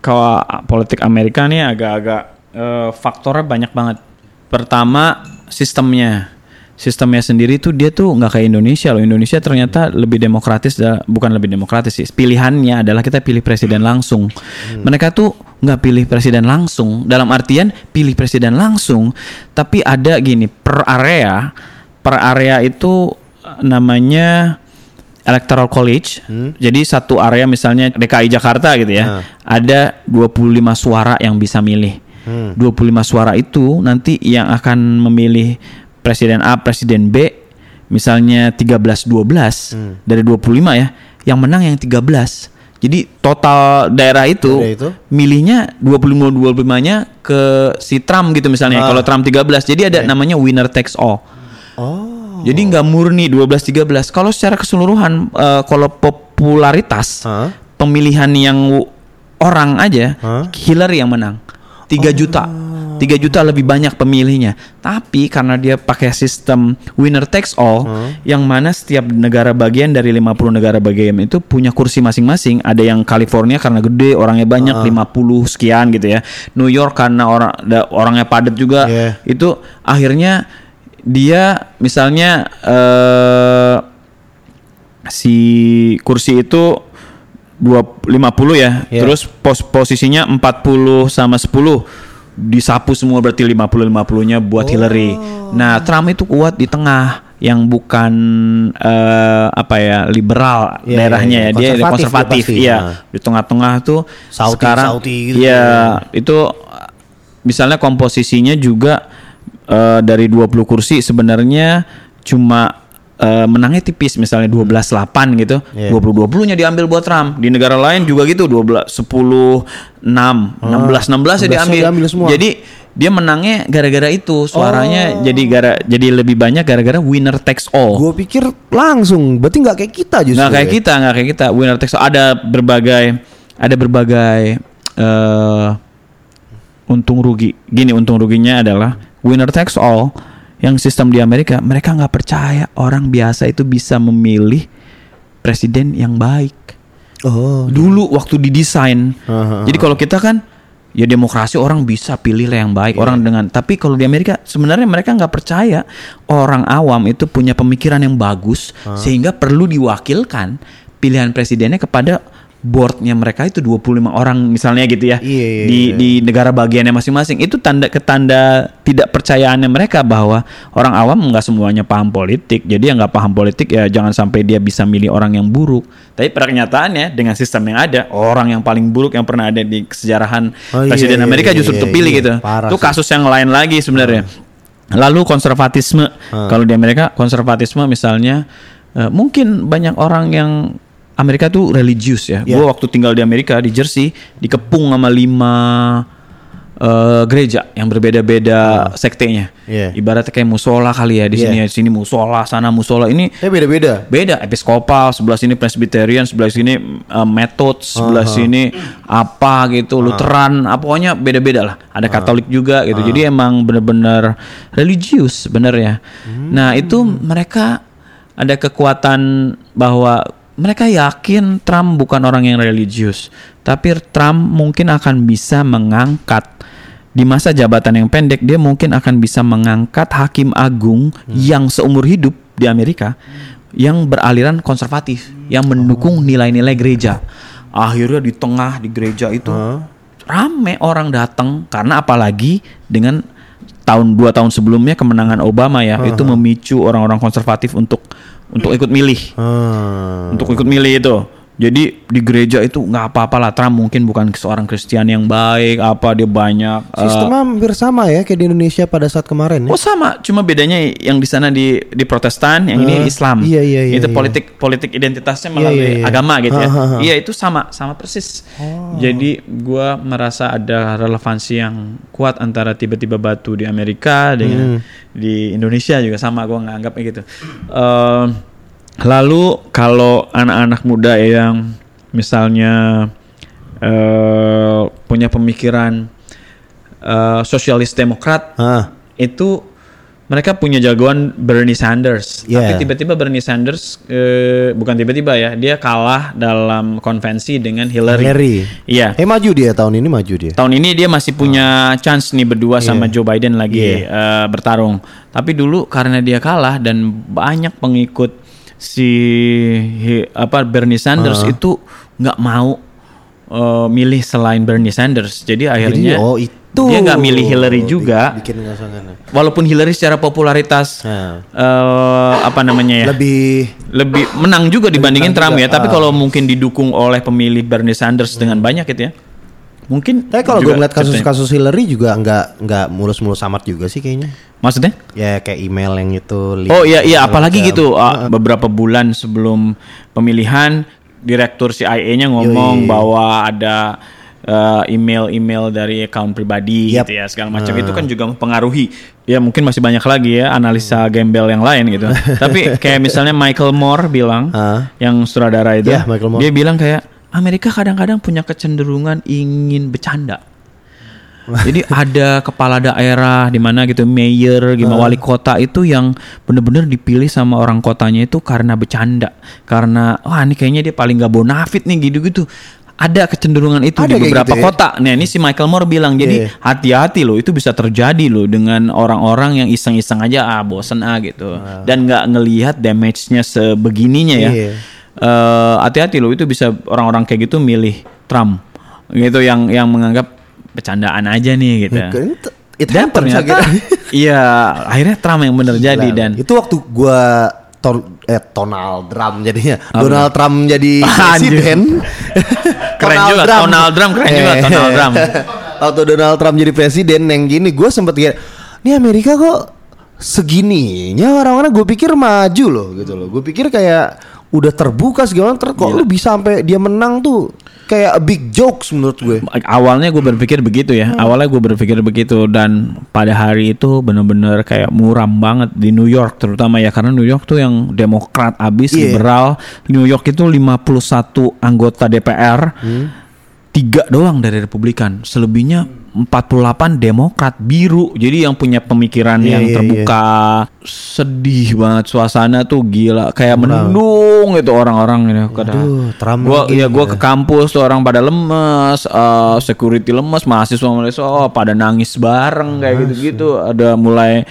C: kalau politik Amerika nih agak-agak eh, faktornya banyak banget. Pertama sistemnya, sistemnya sendiri tuh dia tuh nggak kayak Indonesia loh. Indonesia ternyata lebih demokratis, bukan lebih demokratis sih. Pilihannya adalah kita pilih presiden langsung. Mereka tuh nggak pilih presiden langsung. Dalam artian pilih presiden langsung, tapi ada gini per area, per area itu namanya electoral college. Jadi satu area misalnya DKI Jakarta gitu ya. Ada 25 suara yang bisa milih. 25 suara itu nanti yang akan memilih presiden A, presiden B misalnya 13-12 dari 25 ya, yang menang yang 13. Jadi total daerah itu,
B: Daerah itu?
C: milihnya 25-25-nya ke si Trump gitu misalnya. Kalau Trump 13. Jadi ada namanya winner takes all.
B: Oh.
C: Jadi nggak murni 12-13. Kalau secara keseluruhan eh, kalau popularitas
B: Hah?
C: pemilihan yang orang aja
B: Hah?
C: Hillary yang menang. 3 juta. 3 juta lebih banyak pemilihnya. Tapi karena dia pakai sistem winner takes all yang mana setiap negara bagian dari 50 negara bagian itu punya kursi masing-masing. Ada yang California karena gede, orangnya banyak 50 sekian gitu ya. New York karena orang orangnya padat juga.
B: Yeah.
C: Itu akhirnya dia misalnya eh si kursi itu dua 50 ya.
B: Iya.
C: Terus pos posisinya 40 sama 10 disapu semua berarti 50 50-nya buat Hillary. Nah, Trump itu kuat di tengah yang bukan eh, apa ya liberal
B: Iya,
C: daerahnya
B: iya,
C: ya dia
B: Konservatif
C: konservatif,
B: dia
C: iya
B: Nah.
C: di tengah-tengah tuh
B: Saudi-
C: sekarang
B: Saudi gitu.
C: iya itu misalnya komposisinya juga eh, dari 20 kursi sebenarnya cuma eh, menangnya tipis misalnya 12-8 gitu.
B: Iya.
C: 20-20-nya diambil buat Trump. Di negara lain juga gitu 12 10 6 16 16
B: 16-nya
C: ya diambil.
B: diambil semua.
C: Jadi dia menangnya gara-gara itu suaranya jadi gara jadi lebih banyak gara-gara winner takes all.
B: Gue pikir langsung, berarti nggak kayak kita justru.
C: Nggak kayak
B: ya?
C: kita, nggak kayak kita. Winner takes all. Ada berbagai, ada berbagai eh untung rugi. Gini untung ruginya adalah winner takes all. Yang sistem di Amerika, mereka nggak percaya orang biasa itu bisa memilih presiden yang baik.
B: Oh,
C: Dulu waktu didesain.
B: Aha.
C: Jadi kalau kita kan ya demokrasi orang bisa pilih lah yang baik
B: Iya.
C: orang dengan tapi kalau di Amerika sebenarnya mereka nggak percaya orang awam itu punya pemikiran yang bagus sehingga perlu diwakilkan pilihan presidennya kepada boardnya mereka itu 25 orang misalnya gitu ya.
B: Iya, iya,
C: di
B: iya.
C: di negara bagiannya masing-masing. Itu tanda ketanda tidak percayaannya mereka bahwa orang awam nggak semuanya paham politik. Jadi yang nggak paham politik ya jangan sampai dia bisa milih orang yang buruk. Tapi pada kenyataannya dengan sistem yang ada orang yang paling buruk yang pernah ada di kesejarahan
B: Oh, iya,
C: presiden
B: iya,
C: Amerika
B: iya,
C: justru
B: iya,
C: terpilih
B: iya.
C: gitu. Itu
B: sih.
C: kasus yang lain lagi sebenarnya. Lalu konservatisme. Kalau di Amerika konservatisme misalnya eh, mungkin banyak orang yang Amerika tuh religius ya.
B: Iya.
C: Gue waktu tinggal di Amerika di Jersey dikepung sama lima eh, gereja yang berbeda-beda sektenya.
B: Iya.
C: Ibaratnya kayak musola kali ya di
B: Iya.
C: sini ya. Di sini musola, sana musola. Ini
B: Eh beda-beda.
C: beda episkopal sebelah sini presbyterian sebelah sini uh, metode sebelah sini apa gitu lutheran apa pokoknya beda-beda lah ada katolik juga gitu jadi emang bener-bener religius bener ya nah itu mereka ada kekuatan bahwa mereka yakin Trump bukan orang yang religius tapi Trump mungkin akan bisa mengangkat. Di masa jabatan yang pendek dia mungkin akan bisa mengangkat hakim agung yang seumur hidup di Amerika yang beraliran konservatif yang mendukung nilai-nilai gereja. Akhirnya di tengah di gereja itu rame orang datang karena apalagi dengan tahun dua tahun sebelumnya kemenangan Obama ya itu memicu orang-orang konservatif untuk untuk ikut milih
B: Hmm.
C: untuk ikut milih itu. Jadi di gereja itu nggak apa-apa lah Trump mungkin bukan seorang Kristen yang baik apa dia banyak eh,
B: Sistemnya hampir sama ya kayak di Indonesia pada saat kemarin ya.
C: Oh sama, cuma bedanya yang di sana di di Protestan, yang ini
B: Eh,
C: Islam.
B: iya, iya, iya,
C: Itu
B: iya.
C: politik politik identitasnya
B: Iya,
C: melalui
B: iya, iya.
C: agama gitu ya.
B: Ha, ha, ha.
C: Iya itu sama, sama persis. Jadi gua merasa ada relevansi yang kuat antara tiba-tiba batu di Amerika dengan di Indonesia juga sama. Gua nggak anggapnya gitu. Ehm, lalu kalau anak-anak muda yang misalnya eh punya pemikiran eh, sosialis demokrat
B: Hah.
C: itu mereka punya jagoan Bernie Sanders.
B: Yeah.
C: Tapi tiba-tiba Bernie Sanders eh, bukan tiba-tiba ya, dia kalah dalam konvensi dengan Hillary.
B: Hillary.
C: Iya.
B: Eh maju dia tahun ini maju dia.
C: Tahun ini dia masih punya chance nih berdua sama Joe Biden lagi eh, bertarung. Tapi dulu karena dia kalah dan banyak pengikut si hi- apa Bernie Sanders itu nggak mau eh, milih selain Bernie Sanders. Jadi akhirnya
B: oh itu.
C: dia nggak milih Hillary juga.
B: Bikin.
C: Walaupun Hillary secara popularitas
B: Nah.
C: eh, apa namanya ya
B: Lebih
C: lebih menang juga dibandingin
B: menang
C: Trump
B: juga,
C: ya. Tapi
B: ah.
C: kalau mungkin didukung oleh pemilih Bernie Sanders dengan banyak gitu ya, mungkin.
B: Tapi kalau gue ngeliat kasus-kasus Hillary juga nggak nggak mulus-mulus amat juga sih kayaknya.
C: maksudnya?
B: Ya kayak email yang itu.
C: Oh iya iya apalagi
B: macam.
C: gitu uh, beberapa bulan sebelum pemilihan direktur CIA-nya ngomong
B: Yoi.
C: bahwa ada uh, email-email dari account pribadi
B: Yap.
C: gitu ya segala macam itu kan juga mempengaruhi ya mungkin masih banyak lagi ya analisa gembel yang lain gitu tapi kayak misalnya Michael Moore bilang
B: Ah.
C: yang sutradara itu
B: Ya, Michael Moore.
C: dia bilang kayak Amerika kadang-kadang punya kecenderungan ingin bercanda jadi ada kepala daerah di mana gitu, mayor, gimana wali kota itu yang bener-bener dipilih sama orang kotanya itu karena bercanda, karena wah ini kayaknya dia paling gak bonafit nih gitu-gitu. Ada kecenderungan itu
B: Ada
C: di beberapa
B: gitu ya?
C: kota. Nah ini si Michael Moore bilang, jadi
B: Iya.
C: hati-hati loh, itu bisa terjadi loh dengan orang-orang yang iseng-iseng aja ah bosen ah gitu, dan nggak ngelihat damage-nya sebegininya ya.
B: Iya.
C: Eh, hati-hati loh, itu bisa orang-orang kayak gitu milih Trump, gitu yang yang menganggap bercandaan aja nih gitu.
B: It, it
C: Dan
B: happens
C: ternyata
B: akhirnya.
C: iya akhirnya Trump yang bener jadi dan
B: itu waktu gua ton, eh Donald Trump jadinya.
C: Apa?
B: Donald Trump jadi presiden.
C: Keren juga, Donald Trump keren juga,
B: Eh.
C: Donald Trump.
B: Waktu Donald Trump jadi presiden yang gini gue sempet kayak ini Amerika kok segininya orang-orang gue pikir maju loh gitu loh. Gue pikir kayak udah terbuka segala macam kok lu bisa sampai dia menang tuh kayak a big jokes menurut gue.
C: awalnya gue berpikir begitu ya. Awalnya gue berpikir begitu dan pada hari itu bener-bener kayak muram banget di New York terutama ya karena New York tuh yang Demokrat abis
B: Iya.
C: liberal. New York itu 51 anggota DPR tiga doang dari Republikan. Selebihnya 48 Demokrat biru. Jadi yang punya pemikiran
B: Iya,
C: yang
B: iya,
C: terbuka sedih banget suasana tuh gila. Kayak mendung itu orang-orang ini
B: Aduh, Trump
C: gua ya gua ke kampus tuh orang pada lemes eh, security lemes mahasiswa mahasiswa oh, pada nangis bareng kayak gitu-gitu. Ada mulai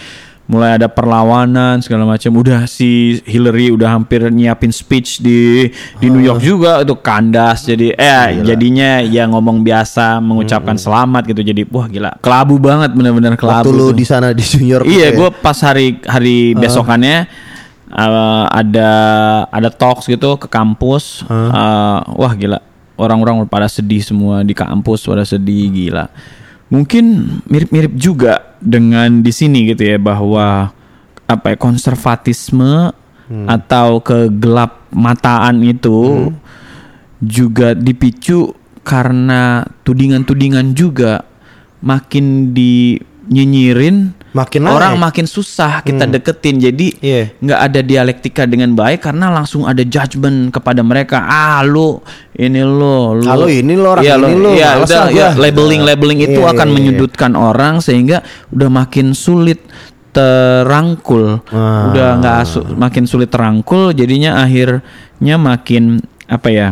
C: mulai ada perlawanan segala macam udah si Hillary udah hampir nyiapin speech di di New York juga itu kandas jadi eh jadinya ya ngomong biasa mengucapkan selamat gitu jadi wah gila kelabu banget bener-bener
B: Waktu
C: kelabu
B: lu
C: tuh.
B: di sana di New York.
C: Iya,
B: gitu ya?
C: gue pas hari hari besokannya uh, ada ada talks gitu ke kampus. Uh, wah gila, orang-orang pada sedih semua di kampus pada sedih gila. Mungkin mirip-mirip juga dengan di sini gitu ya bahwa apa ya konservatisme atau kegelap mataan itu juga dipicu karena tudingan-tudingan juga makin dinyinyirin
B: Makin
C: orang
B: naik.
C: makin susah kita deketin. Jadi nggak ada dialektika dengan baik karena langsung ada judgement kepada mereka. Ah lu ini lo lu.
B: Ah, lu ini lo, orang
C: Iya,
B: ini lo, males
C: udah ya, labeling labeling itu
B: Iya,
C: akan
B: iya.
C: menyudutkan orang sehingga udah makin sulit terangkul.
B: Ah.
C: udah nggak su- makin sulit terangkul jadinya akhirnya makin apa ya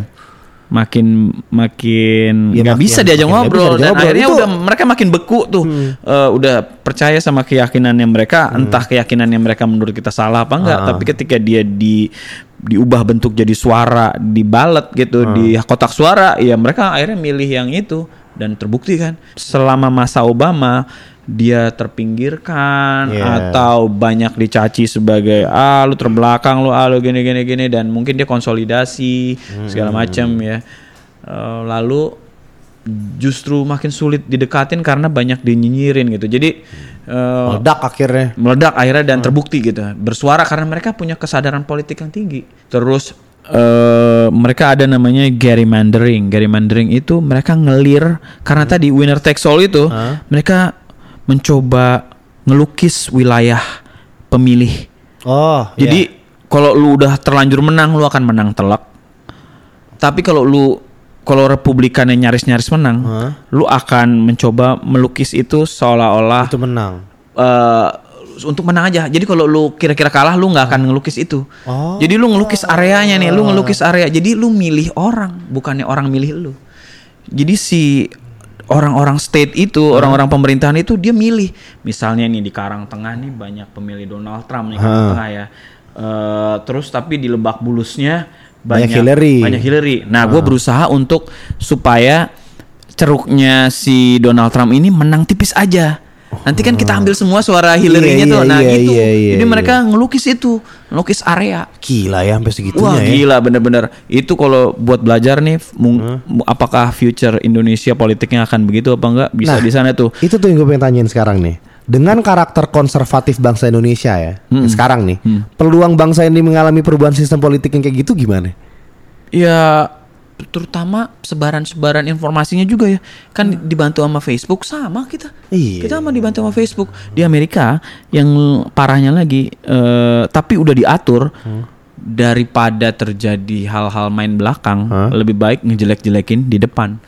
C: makin makin
B: Ya,
C: nggak
B: makin-
C: bisa diajak
B: bisa
C: ngobrol
B: diajak
C: dan akhirnya
B: Itu- Hmm.
C: udah mereka makin beku tuh Eh, udah percaya sama keyakinannya mereka
B: Hmm.
C: entah keyakinannya mereka menurut kita salah apa enggak
B: Ah.
C: tapi ketika dia di diubah bentuk jadi suara di ballot gitu
B: Hmm.
C: di kotak suara ya mereka akhirnya milih yang itu dan terbukti kan selama masa Obama dia terpinggirkan
B: Yeah.
C: atau banyak dicaci sebagai ah lu terbelakang lu ah lu gini gini gini dan mungkin dia konsolidasi segala
B: Hmm.
C: macam ya Eh, lalu justru makin sulit didekatin karena banyak dinyinyirin gitu jadi eh,
B: Meledak akhirnya.
C: meledak akhirnya
B: Hmm.
C: dan terbukti gitu bersuara karena mereka punya kesadaran politik yang tinggi terus eh, mereka ada namanya gerrymandering gerrymandering itu mereka ngelir karena
B: Hmm.
C: tadi winner takes all itu mereka mencoba ngelukis wilayah pemilih
B: Oh,
C: jadi kalau lu udah terlanjur menang lu akan menang telak tapi kalau lu kalau republikan yang nyaris-nyaris menang
B: Hah?
C: lu akan mencoba melukis itu seolah-olah
B: itu menang.
C: eh untuk menang aja. Jadi kalau lu kira-kira kalah lu nggak akan ngelukis itu.
B: Oh.
C: Jadi lu ngelukis areanya nih, lu ngelukis area. Jadi lu milih orang, bukannya orang milih lu. Jadi si orang-orang state itu, orang-orang pemerintahan itu dia milih. Misalnya nih di Karang Tengah nih banyak pemilih Donald Trump nih Karang Tengah ya. Eh terus tapi di Lebak Bulusnya
B: Banyak
C: banyak
B: Hillary.
C: Banyak Hillary. Nah, gue berusaha untuk supaya ceruknya si Donald Trump ini menang tipis aja. Nanti kan kita ambil semua suara Hillary-nya
B: Iya,
C: tuh.
B: iya,
C: Nah,
B: iya,
C: gitu.
B: iya, iya,
C: Jadi
B: iya.
C: mereka ngelukis itu, ngelukis area.
B: Gila ya sampai segitunya
C: Wah
B: ya.
C: gila bener-bener Itu kalau buat belajar nih mu- Apakah future Indonesia politiknya akan begitu apa enggak Bisa
B: Nah,
C: di sana tuh
B: Itu tuh yang gue pengen tanyain sekarang nih. Dengan karakter konservatif bangsa Indonesia ya,
C: Hmm.
B: sekarang nih, peluang bangsa ini mengalami perubahan sistem politik yang kayak gitu gimana?
C: Ya terutama sebaran-sebaran informasinya juga ya. Kan dibantu sama Facebook sama kita.
B: Iya.
C: kita sama dibantu sama Facebook. Di Amerika yang parahnya lagi eh, tapi udah diatur daripada terjadi hal-hal main belakang
B: Hah?
C: lebih baik ngejelek-jelekin di depan.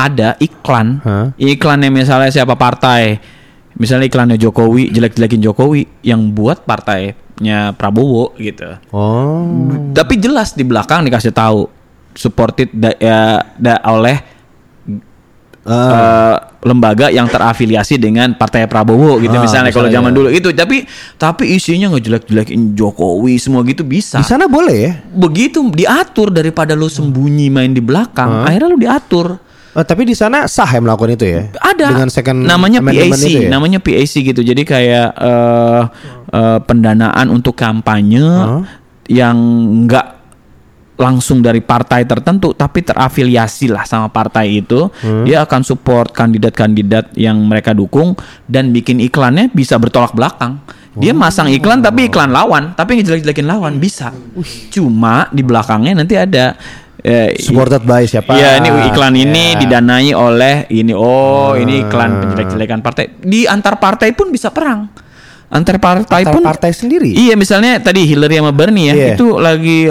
C: Ada iklan.
B: Hah?
C: iklannya misalnya siapa partai. Misalnya iklannya Jokowi jelek-jelekin Jokowi yang buat partainya Prabowo gitu.
B: Oh.
C: tapi jelas di belakang dikasih tahu supported da- ya, da- oleh eh, lembaga yang terafiliasi dengan partai Prabowo gitu
B: Ah,
C: misalnya kalau
B: misalnya
C: zaman
B: ya.
C: dulu itu tapi tapi isinya ngejelek-jelekin Jokowi semua gitu bisa
B: Di sana boleh ya?
C: begitu diatur daripada lu sembunyi main di belakang akhirnya lu diatur
B: Oh, tapi di sana sah ya melakukan itu ya?
C: ada
B: Dengan second
C: namanya PAC
B: itu ya?
C: namanya PAC gitu jadi kayak eh, eh, pendanaan untuk kampanye yang enggak langsung dari partai tertentu tapi terafiliasi lah sama partai itu. Dia akan support kandidat-kandidat yang mereka dukung dan bikin iklannya bisa bertolak belakang. Dia masang iklan tapi iklan lawan tapi ngejelek-jelekin lawan bisa. Cuma di belakangnya nanti ada eh,
B: Supported by siapa?
C: Iya ini iklan ini
B: Ya.
C: didanai oleh ini. Oh ini iklan penjelek-jelekan partai. Di antar partai pun bisa perang antar partai
B: Antar
C: pun
B: partai sendiri?
C: iya misalnya tadi Hillary sama Bernie ya
B: Iya.
C: itu lagi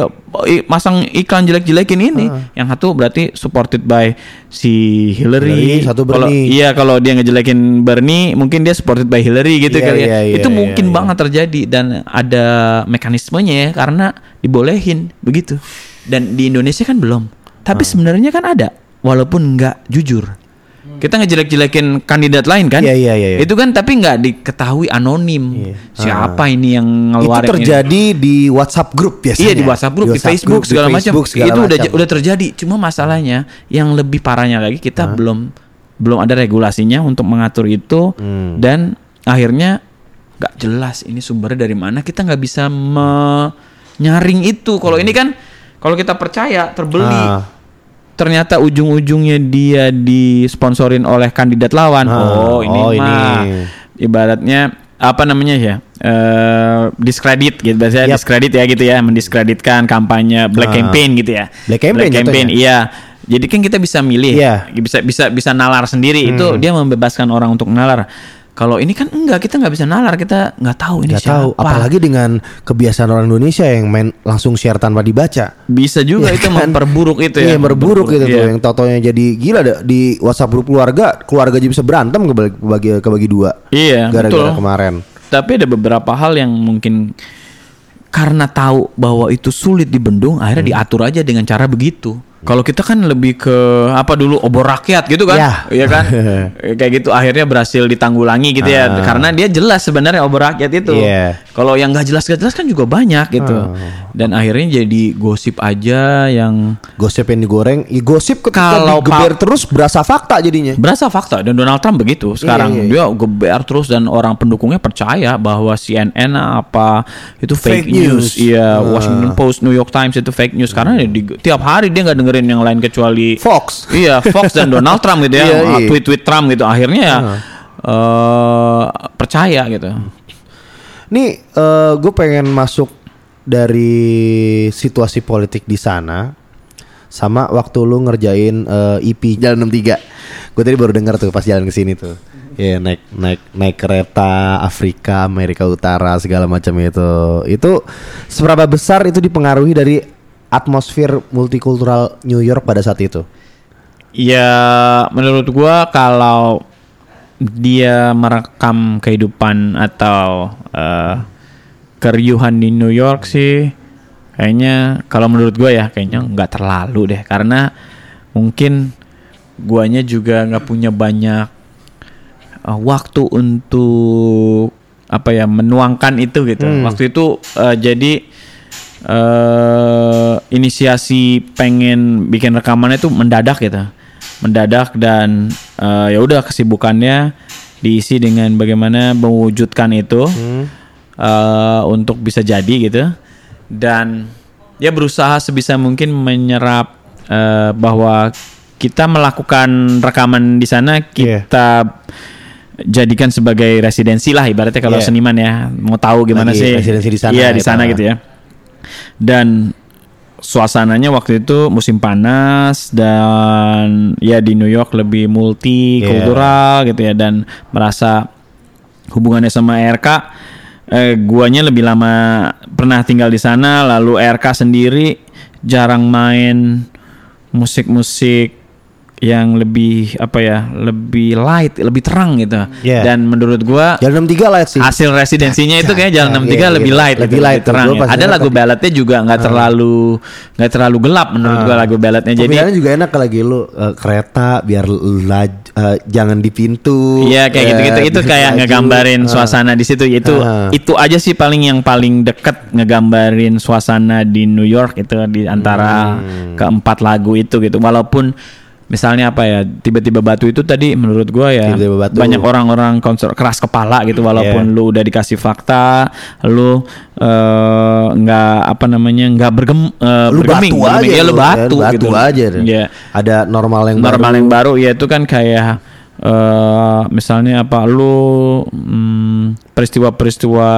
C: masang iklan jelek-jelekin ini yang satu berarti supported by si Hillary,
B: Hillary, satu Bernie.
C: iya kalau dia ngejelekin Bernie mungkin dia supported by Hillary gitu
B: Iya,
C: kali ya
B: iya, iya,
C: itu
B: iya,
C: mungkin
B: iya.
C: banget terjadi dan ada mekanismenya ya karena dibolehin begitu dan di Indonesia kan belum tapi
B: Hmm.
C: sebenarnya kan ada walaupun nggak jujur kita ngejelek-jelekin kandidat lain kan
B: Iya, iya, iya, iya.
C: itu kan tapi nggak diketahui anonim
B: Iya.
C: siapa ini yang
B: Itu
C: ngeluarin ini.
B: terjadi di WhatsApp grup biasanya.
C: Iya di WhatsApp grup, di, Facebook
B: grup, di
C: segala macam.
B: Facebook, segala
C: Itu udah udah terjadi. Cuma masalahnya yang lebih parahnya lagi kita belum belum ada regulasinya untuk mengatur itu
B: Hmm.
C: dan akhirnya nggak jelas ini sumbernya dari mana. Kita nggak bisa menyaring itu. Kalau ini kan kalau kita percaya terbeli
B: Ah.
C: Ternyata ujung-ujungnya dia disponsorin oleh kandidat lawan.
B: Ah,
C: oh ini
B: oh, ini.
C: mah ibaratnya apa namanya ya? eh diskredit gitu biasanya
B: Yap.
C: diskredit ya gitu ya, mendiskreditkan kampanye black
B: Ah.
C: campaign gitu ya.
B: Black campaign
C: campaign
B: jatuhnya.
C: iya. Jadi kan kita bisa milih,
B: Iya.
C: bisa bisa bisa nalar sendiri. Itu
B: Hmm.
C: dia membebaskan orang untuk nalar. Kalau ini kan enggak, kita nggak bisa nalar, kita nggak tahu ini
B: Nggak
C: siapa.
B: tahu, apalagi dengan kebiasaan orang Indonesia yang main langsung share tanpa dibaca.
C: bisa juga
B: Iya
C: itu
B: kan?
C: memperburuk itu
B: Iya,
C: ya.
B: berburuk gitu tuh
C: Iya.
B: yang totonya jadi gila dah di WhatsApp grup keluarga, keluarga aja bisa berantem kebagi kebagi, kebagi dua.
C: Iya,
B: Gara-gara kemarin.
C: Tapi ada beberapa hal yang mungkin karena tahu bahwa itu sulit dibendung, akhirnya
B: Hmm.
C: diatur aja dengan cara begitu. Kalau kita kan lebih ke apa dulu obor rakyat gitu kan,
B: Ya.
C: Iya kan, kayak gitu akhirnya berhasil ditanggulangi gitu ya,
B: Ah.
C: karena dia jelas sebenarnya obor rakyat itu.
B: Iya.
C: Kalau yang nggak jelas gak jelas kan juga banyak gitu,
B: Ah.
C: dan akhirnya jadi gosip aja yang
B: Gosip yang digoreng, i gosip
C: Kalau
B: digeber
C: Pak-
B: terus berasa fakta jadinya.
C: Berasa fakta dan Donald Trump begitu. Sekarang
B: Iya, iya,
C: dia geber terus dan orang pendukungnya percaya bahwa CNN apa itu fake,
B: Fake news.
C: Iya,
B: Ah.
C: Washington Post, New York Times itu fake news karena di- tiap hari dia nggak dengerin yang lain kecuali
B: Fox.
C: Iya, Fox dan Donald Trump gitu ya.
B: Iya, iya.
C: Tweet-tweet Trump gitu. Akhirnya ya eh, percaya gitu.
B: Nih, gue pengen masuk dari situasi politik di sana sama waktu lu ngerjain eh, IP Jalan 63. Gue tadi baru dengar tuh pas jalan ke sini tuh. Iya naik naik naik kereta Afrika, Amerika Utara segala macam itu. Itu seberapa besar itu dipengaruhi dari atmosfer multikultural New York pada saat itu?
C: Ya menurut gua kalau dia merekam kehidupan atau eh, keriuhan di New York sih kayaknya kalau menurut gua ya kayaknya nggak terlalu deh karena mungkin guanya juga nggak punya banyak eh, waktu untuk apa ya menuangkan itu gitu. Waktu itu eh, jadi eh inisiasi pengen bikin rekamannya itu mendadak gitu. Mendadak dan eh, ya udah kesibukannya diisi dengan bagaimana mewujudkan itu eh, untuk bisa jadi gitu. Dan dia berusaha sebisa mungkin menyerap eh, bahwa kita melakukan rekaman di sana kita jadikan sebagai residensi lah ibaratnya kalau
B: Iya.
C: seniman ya mau tahu gimana
B: Lagi
C: sih.
B: residensi di sana
C: iya di
B: gitu.
C: sana gitu ya dan suasananya waktu itu musim panas dan ya di New York lebih multi kultural gitu ya dan merasa hubungannya sama RK eh, guanya lebih lama pernah tinggal di sana lalu RK sendiri jarang main musik-musik yang lebih apa ya lebih light lebih terang gitu
B: Iya.
C: dan menurut gua
B: Jalan 63 light sih.
C: hasil residensinya itu kayak jalan 63
B: Iya,
C: lebih
B: iya.
C: light
B: Lebih
C: gitu,
B: light tuh.
C: terang ya. ada lagu balladnya juga nggak terlalu nggak terlalu gelap menurut gua lagu balladnya jadi
B: juga enak lagi lu eh, kereta biar laj, eh, jangan di pintu.
C: Iya kayak
B: eh,
C: gitu-gitu itu kayak
B: laju.
C: ngegambarin
B: Ah.
C: suasana di situ itu
B: Ah.
C: itu aja sih paling yang paling deket ngegambarin suasana di New York itu di antara
B: Hmm.
C: keempat lagu itu gitu walaupun misalnya apa ya tiba-tiba batu itu tadi menurut gua ya
B: Tiba-tiba Batu.
C: banyak orang-orang konser keras kepala gitu walaupun
B: Iya.
C: lu udah dikasih fakta lu eh, nggak apa namanya nggak bergem eh,
B: Lu
C: bergeming,
B: batu
C: bergeming.
B: aja
C: ya lu
B: lu,
C: batu,
B: kan?
C: gitu
B: Batu aja deh.
C: Iya
B: Ada normal yang
C: normal
B: baru.
C: yang baru ya itu kan kayak eh misalnya apa lu mm, peristiwa-peristiwa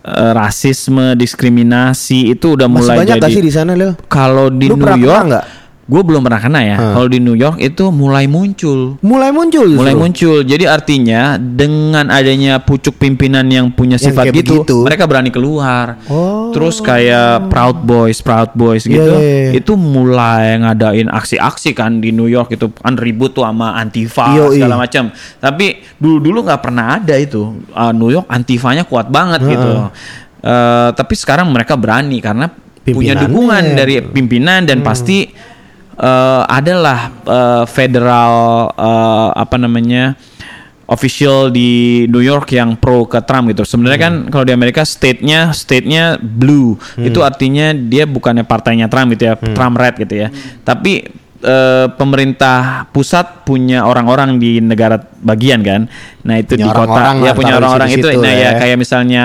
C: eh, rasisme diskriminasi itu udah
B: Masih
C: mulai
B: banyak
C: jadi
B: sih di sana,
C: kalau di
B: Lu
C: New York
B: kena nggak?
C: Gue belum pernah kena ya. Kalau di New York itu mulai muncul.
B: Mulai muncul justru.
C: mulai muncul. Jadi artinya dengan adanya pucuk pimpinan yang punya
B: Yang
C: sifat gitu
B: begitu.
C: mereka berani keluar.
B: Oh.
C: terus kayak proud boys proud boys gitu
B: Iya, iya.
C: itu mulai ngadain aksi-aksi kan di New York itu kan ribut tuh sama antifa
B: Yoi.
C: segala macam. Tapi dulu-dulu nggak pernah ada itu. Uh, New York antifanya kuat banget gitu. Uh, tapi sekarang mereka berani karena punya dukungan dari pimpinan dan pasti eh, adalah eh, federal eh, apa namanya official di New York yang pro ke Trump gitu. Sebenarnya kan kalau di Amerika state-nya state-nya blue. Itu artinya dia bukannya partainya Trump gitu ya, Trump red gitu ya. Tapi eh, pemerintah pusat punya orang-orang di negara bagian kan. Nah, itu
B: Punya
C: di kota
B: orang-orang
C: ya punya orang-orang itu. Nah, ya
B: ya.
C: kayak misalnya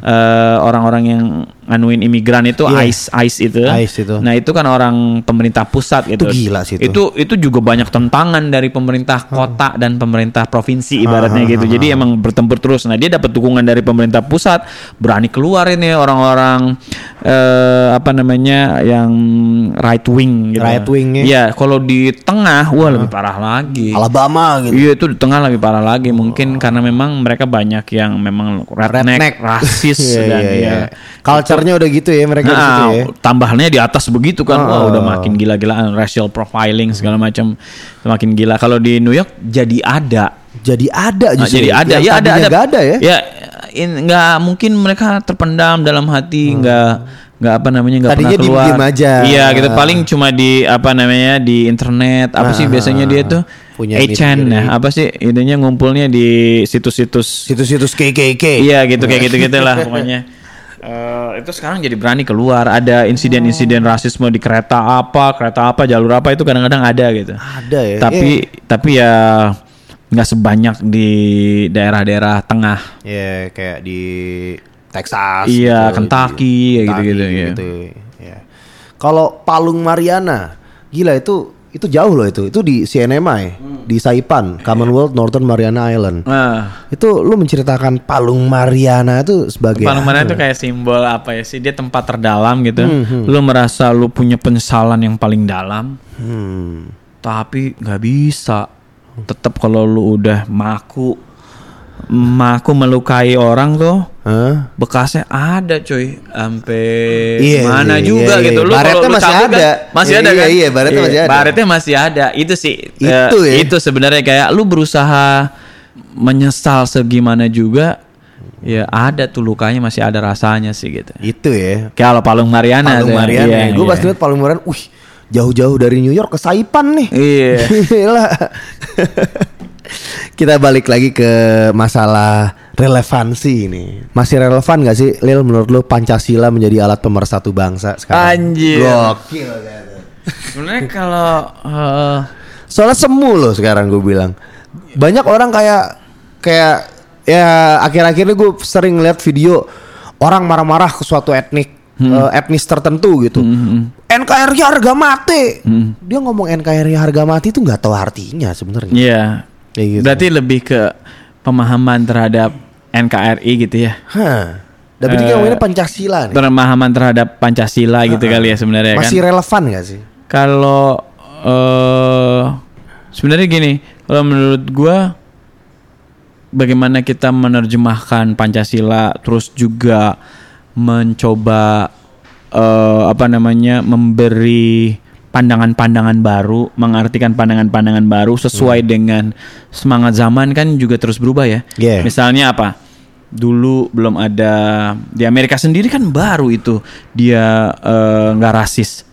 C: eh, orang-orang yang nganuin imigran itu
B: Iya.
C: ICE ICE itu.
B: ICE itu.
C: Nah, itu kan orang pemerintah pusat gitu.
B: Itu gila sih itu.
C: Itu itu juga banyak tentangan dari pemerintah kota dan pemerintah provinsi ibaratnya gitu. Jadi emang bertempur terus. Nah, dia dapat dukungan dari pemerintah pusat, berani keluar ini orang-orang eh, apa namanya yang right wing gitu.
B: Right wing-nya.
C: Iya, kalau di tengah wah lebih parah lagi.
B: Alabama gitu.
C: Iya itu di tengah lebih parah lagi mungkin karena memang mereka banyak yang memang redneck,
B: Redneck.
C: rasis
B: Iya,
C: dan
B: iya,
C: ya.
B: iya. Culture-nya udah gitu ya mereka
C: Nah,
B: ya.
C: tambahnya di atas begitu kan, wah
B: Oh.
C: udah makin gila-gilaan racial profiling segala macam, semakin gila. Kalau di New York jadi ada,
B: Jadi ada
C: Nah,
B: justru.
C: jadi ada, ya ada,
B: tadinya
C: ada,
B: ada ya.
C: Ya, nggak mungkin mereka terpendam dalam hati, nggak nggak apa namanya nggak.
B: Tadinya
C: pernah keluar.
B: aja.
C: Iya, gitu paling cuma di apa namanya di internet. Apa sih
B: Ah,
C: biasanya dia tuh
B: punya
C: 8chan
B: sendiri.
C: ya, apa sih idenya ngumpulnya di situs-situs
B: Situs-situs KKK.
C: Iya gitu kayak gitu gitu lah pokoknya. Eh, itu sekarang jadi berani keluar. Ada insiden-insiden rasisme di kereta apa, kereta apa, jalur apa itu kadang-kadang ada gitu.
B: Ada ya.
C: Tapi tapi ya nggak sebanyak di daerah-daerah tengah.
B: Ya kayak di Texas.
C: Iya,
B: gitu,
C: Kentucky,
B: di-
C: ya gitu-gitu, iya.
B: gitu, ya. Kalau Palung Mariana, gila itu itu jauh loh itu. Itu di CNMI, di Saipan, Commonwealth Northern Mariana Island.
C: Nah,
B: Itu lu menceritakan Palung Mariana itu sebagai
C: Palung Mariana itu kayak simbol apa ya sih? Dia tempat terdalam gitu. Lu merasa lu punya penyesalan yang paling dalam,
B: Hmm.
C: tapi nggak bisa. Tetap kalau lu udah maku, maku melukai orang tuh,
B: Hah?
C: bekasnya ada coy sampai
B: Iya,
C: mana
B: iya,
C: juga
B: iya,
C: gitu
B: iya.
C: lu
B: Baretnya
C: lu
B: masih
C: kan
B: ada.
C: masih
B: Iya,
C: ada
B: iya,
C: kan
B: iya, baretnya masih ada.
C: baretnya masih ada itu sih
B: Itu
C: eh,
B: ya.
C: itu sebenarnya kayak lu berusaha menyesal segimana juga ya ada tuh lukanya masih ada rasanya sih gitu
B: Itu ya.
C: kayak kalau Palung Mariana
B: Palung
C: tuh.
B: Mariana.
C: Iya,
B: Gue
C: iya.
B: pas lihat Palung Mariana, wih, jauh-jauh dari New York ke Saipan nih.
C: iya
B: Gila. Kita balik lagi ke masalah relevansi ini. Masih relevan gak sih Lil menurut lu Pancasila menjadi alat pemersatu bangsa sekarang?
C: Anjir.
B: Gokil
C: sebenarnya kalau eh,
B: Soalnya semu loh sekarang gue bilang. Banyak orang kayak kayak ya akhir-akhir ini gue sering lihat video orang marah-marah ke suatu etnik eh, etnis tertentu gitu. NKRI harga mati. Dia ngomong NKRI harga mati itu nggak tahu artinya sebenarnya.
C: Iya.
B: Kayak gitu.
C: Berarti lebih ke pemahaman terhadap NKRI gitu ya.
B: Hah. Dan berarti
C: Eh,
B: dia ngomongnya Pancasila nih.
C: Pemahaman terhadap Pancasila gitu kali ya sebenarnya kan.
B: Masih relevan gak sih?
C: Kalau eh sebenarnya gini, kalau menurut gua bagaimana kita menerjemahkan Pancasila terus juga mencoba eh apa namanya memberi pandangan-pandangan baru, mengartikan pandangan-pandangan baru sesuai dengan semangat zaman kan juga terus berubah ya.
B: Yeah.
C: Misalnya apa? Dulu belum ada di Amerika sendiri kan baru itu dia eh, nggak rasis.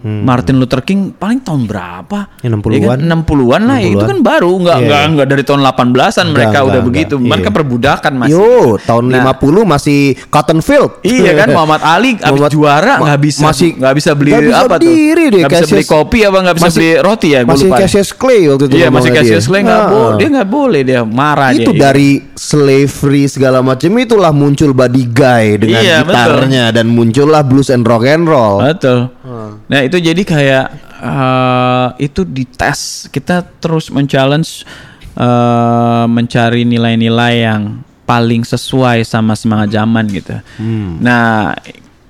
C: Martin Luther King paling tahun berapa?
B: Ya, 60-an.
C: Ya kan? 60-an lah, itu
B: 60-an.
C: kan baru, nggak
B: Iya.
C: nggak nggak dari tahun 18-an mereka
B: Enggak,
C: udah
B: enggak,
C: begitu.
B: enggak.
C: Mereka
B: Iya.
C: perbudakan masih.
B: Yo, tahun
C: Nah.
B: 50 masih cotton field.
C: Iya kan Muhammad Ali abis
B: Muhammad-
C: juara
B: ma-
C: nggak bisa
B: masih
C: nggak bisa beli
B: nggak bisa
C: apa tuh
B: berdiri deh,
C: nggak bisa beli kopi apa nggak bisa
B: masih-
C: beli roti ya gue
B: masih
C: lupa
B: Cassius Clay waktu itu
C: iya masih Cassius. Clay nggak
B: Nah,
C: boleh dia nggak boleh dia marah
B: itu
C: dia
B: dari slavery segala macam itulah muncul body guy dengan
C: Iya, betul.
B: gitarnya dan muncullah blues and rock and roll.
C: betul nah itu jadi kayak eh, itu dites kita terus men-challenge eh, mencari nilai-nilai yang paling sesuai sama semangat zaman gitu. Nah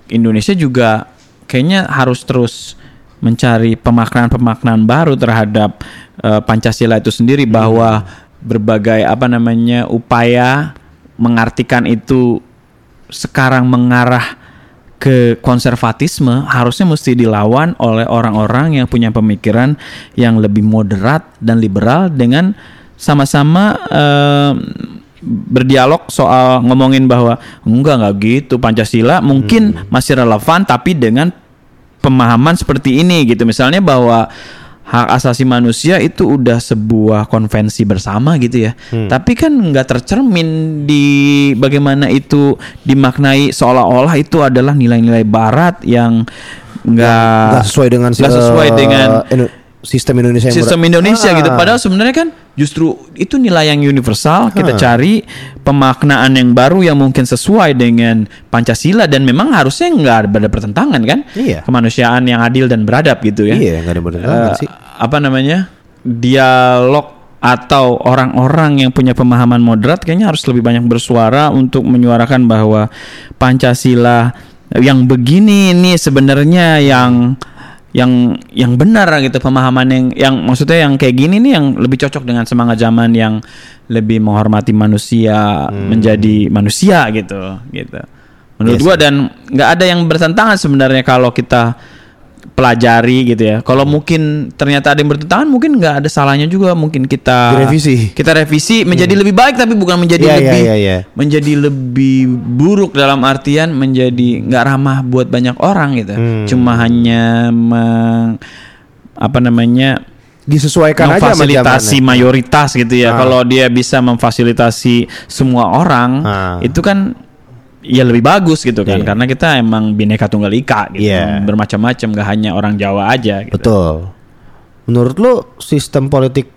C: Indonesia juga kayaknya harus terus mencari pemaknaan-pemaknaan baru terhadap eh, Pancasila itu sendiri bahwa berbagai apa namanya upaya mengartikan itu sekarang mengarah ke konservatisme harusnya mesti dilawan oleh orang-orang yang punya pemikiran yang lebih moderat dan liberal dengan sama-sama eh, berdialog soal ngomongin bahwa enggak enggak gitu Pancasila mungkin masih relevan tapi dengan pemahaman seperti ini gitu. Misalnya bahwa hak asasi manusia itu udah sebuah konvensi bersama gitu ya. Tapi kan nggak tercermin di bagaimana itu dimaknai seolah-olah itu adalah nilai-nilai Barat yang nggak
B: sesuai dengan
C: nggak sesuai
B: eh,
C: dengan
B: Indo- sistem Indonesia yang
C: sistem Indonesia gitu.
B: Ah.
C: Padahal sebenarnya kan justru itu nilai yang universal. Kita
B: Ah.
C: cari pemaknaan yang baru yang mungkin sesuai dengan Pancasila dan memang harusnya nggak ada pertentangan kan?
B: Iya.
C: Kemanusiaan yang adil dan beradab gitu ya.
B: Iya, nggak ada bertentangan
C: Eh,
B: sih.
C: Apa namanya? Dialog atau orang-orang yang punya pemahaman moderat kayaknya harus lebih banyak bersuara untuk menyuarakan bahwa Pancasila yang begini ini sebenarnya yang yang yang benar gitu pemahaman yang yang maksudnya yang kayak gini nih yang lebih cocok dengan semangat zaman yang lebih menghormati manusia menjadi manusia gitu gitu. Menurut
B: Yes,
C: gua dan nggak ada yang bertentangan sebenarnya kalau kita pelajari gitu ya kalau mungkin ternyata ada yang bertentangan mungkin nggak ada salahnya juga mungkin kita
B: Direvisi.
C: kita revisi menjadi lebih baik tapi bukan menjadi
B: Iya, iya,
C: lebih
B: iya, iya.
C: menjadi lebih buruk dalam artian menjadi nggak ramah buat banyak orang gitu
B: Hmm.
C: cuma hanya meng, apa namanya
B: Disesuaikan aja
C: memfasilitasi
B: zamannya.
C: mayoritas gitu ya.
B: Ah.
C: Kalau dia bisa memfasilitasi semua orang,
B: Ah.
C: itu kan ya lebih bagus gitu kan.
B: Iya.
C: Karena kita emang bineka tunggal ika gitu.
B: Iya.
C: Bermacam-macam gak hanya orang Jawa aja gitu.
B: Betul. Menurut lo sistem politik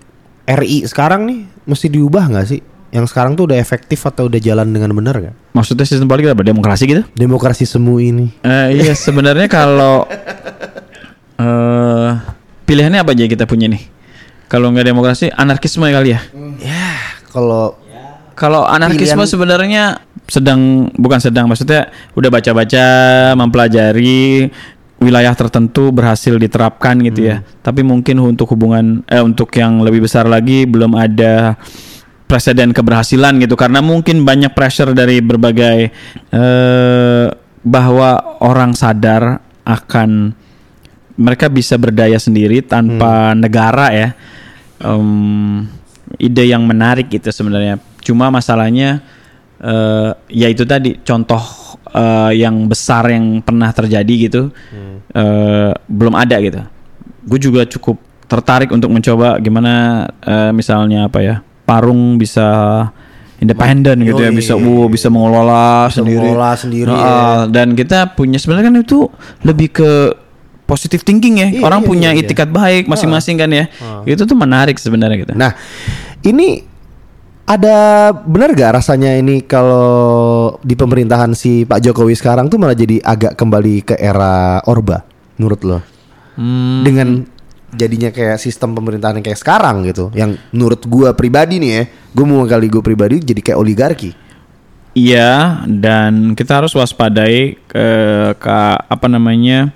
B: RI sekarang nih mesti diubah nggak sih? Yang sekarang tuh udah efektif atau udah jalan dengan benar gak?
C: Maksudnya sistem politik apa? Demokrasi gitu?
B: Demokrasi semu ini.
C: Eh, iya sebenarnya kalau eh pilihannya apa aja kita punya nih? Kalau nggak demokrasi, anarkisme kali ya.
B: Kalau
C: Kalau anarkisme
B: Pilihan-
C: sebenarnya sedang bukan sedang maksudnya udah baca-baca mempelajari wilayah tertentu berhasil diterapkan gitu ya. Tapi mungkin untuk hubungan eh untuk yang lebih besar lagi belum ada presiden keberhasilan gitu karena mungkin banyak pressure dari berbagai eh bahwa orang sadar akan mereka bisa berdaya sendiri tanpa negara ya. Em, ide yang menarik gitu sebenarnya. Cuma masalahnya eh ya itu tadi contoh eh, yang besar yang pernah terjadi gitu eh, belum ada gitu. Gue juga cukup tertarik untuk mencoba gimana eh, misalnya apa ya Parung bisa independen gitu ya bisa wow, bisa mengelola
B: Bisa
C: sendiri.
B: mengelola sendiri,
C: Nah,
B: ya.
C: dan kita punya sebenarnya kan itu lebih ke positive thinking ya.
B: Iya,
C: orang
B: iya,
C: punya
B: iya, iya.
C: itikat baik masing-masing kan ya. Itu tuh menarik sebenarnya gitu.
B: Nah, ini ada benar gak rasanya ini kalau di pemerintahan si Pak Jokowi sekarang tuh malah jadi agak kembali ke era Orba menurut lo?
C: Hmm,
B: Dengan jadinya kayak sistem pemerintahan yang kayak sekarang gitu. Yang menurut gua pribadi nih ya, gua mau kali gua pribadi jadi kayak oligarki.
C: Iya, dan kita harus waspadai ke, ke apa namanya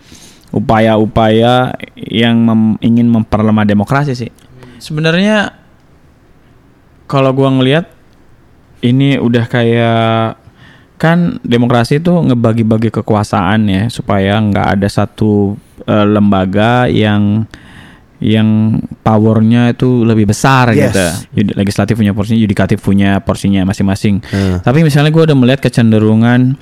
C: upaya-upaya yang mem- ingin memperlemah demokrasi sih. Sebenarnya kalau gua ngelihat ini udah kayak kan demokrasi itu ngebagi-bagi kekuasaan ya supaya nggak ada satu eh, lembaga yang yang powernya itu lebih besar
B: Yes.
C: gitu. Legislatif punya porsinya, yudikatif punya porsinya masing-masing.
B: Hmm.
C: Tapi misalnya gue udah melihat kecenderungan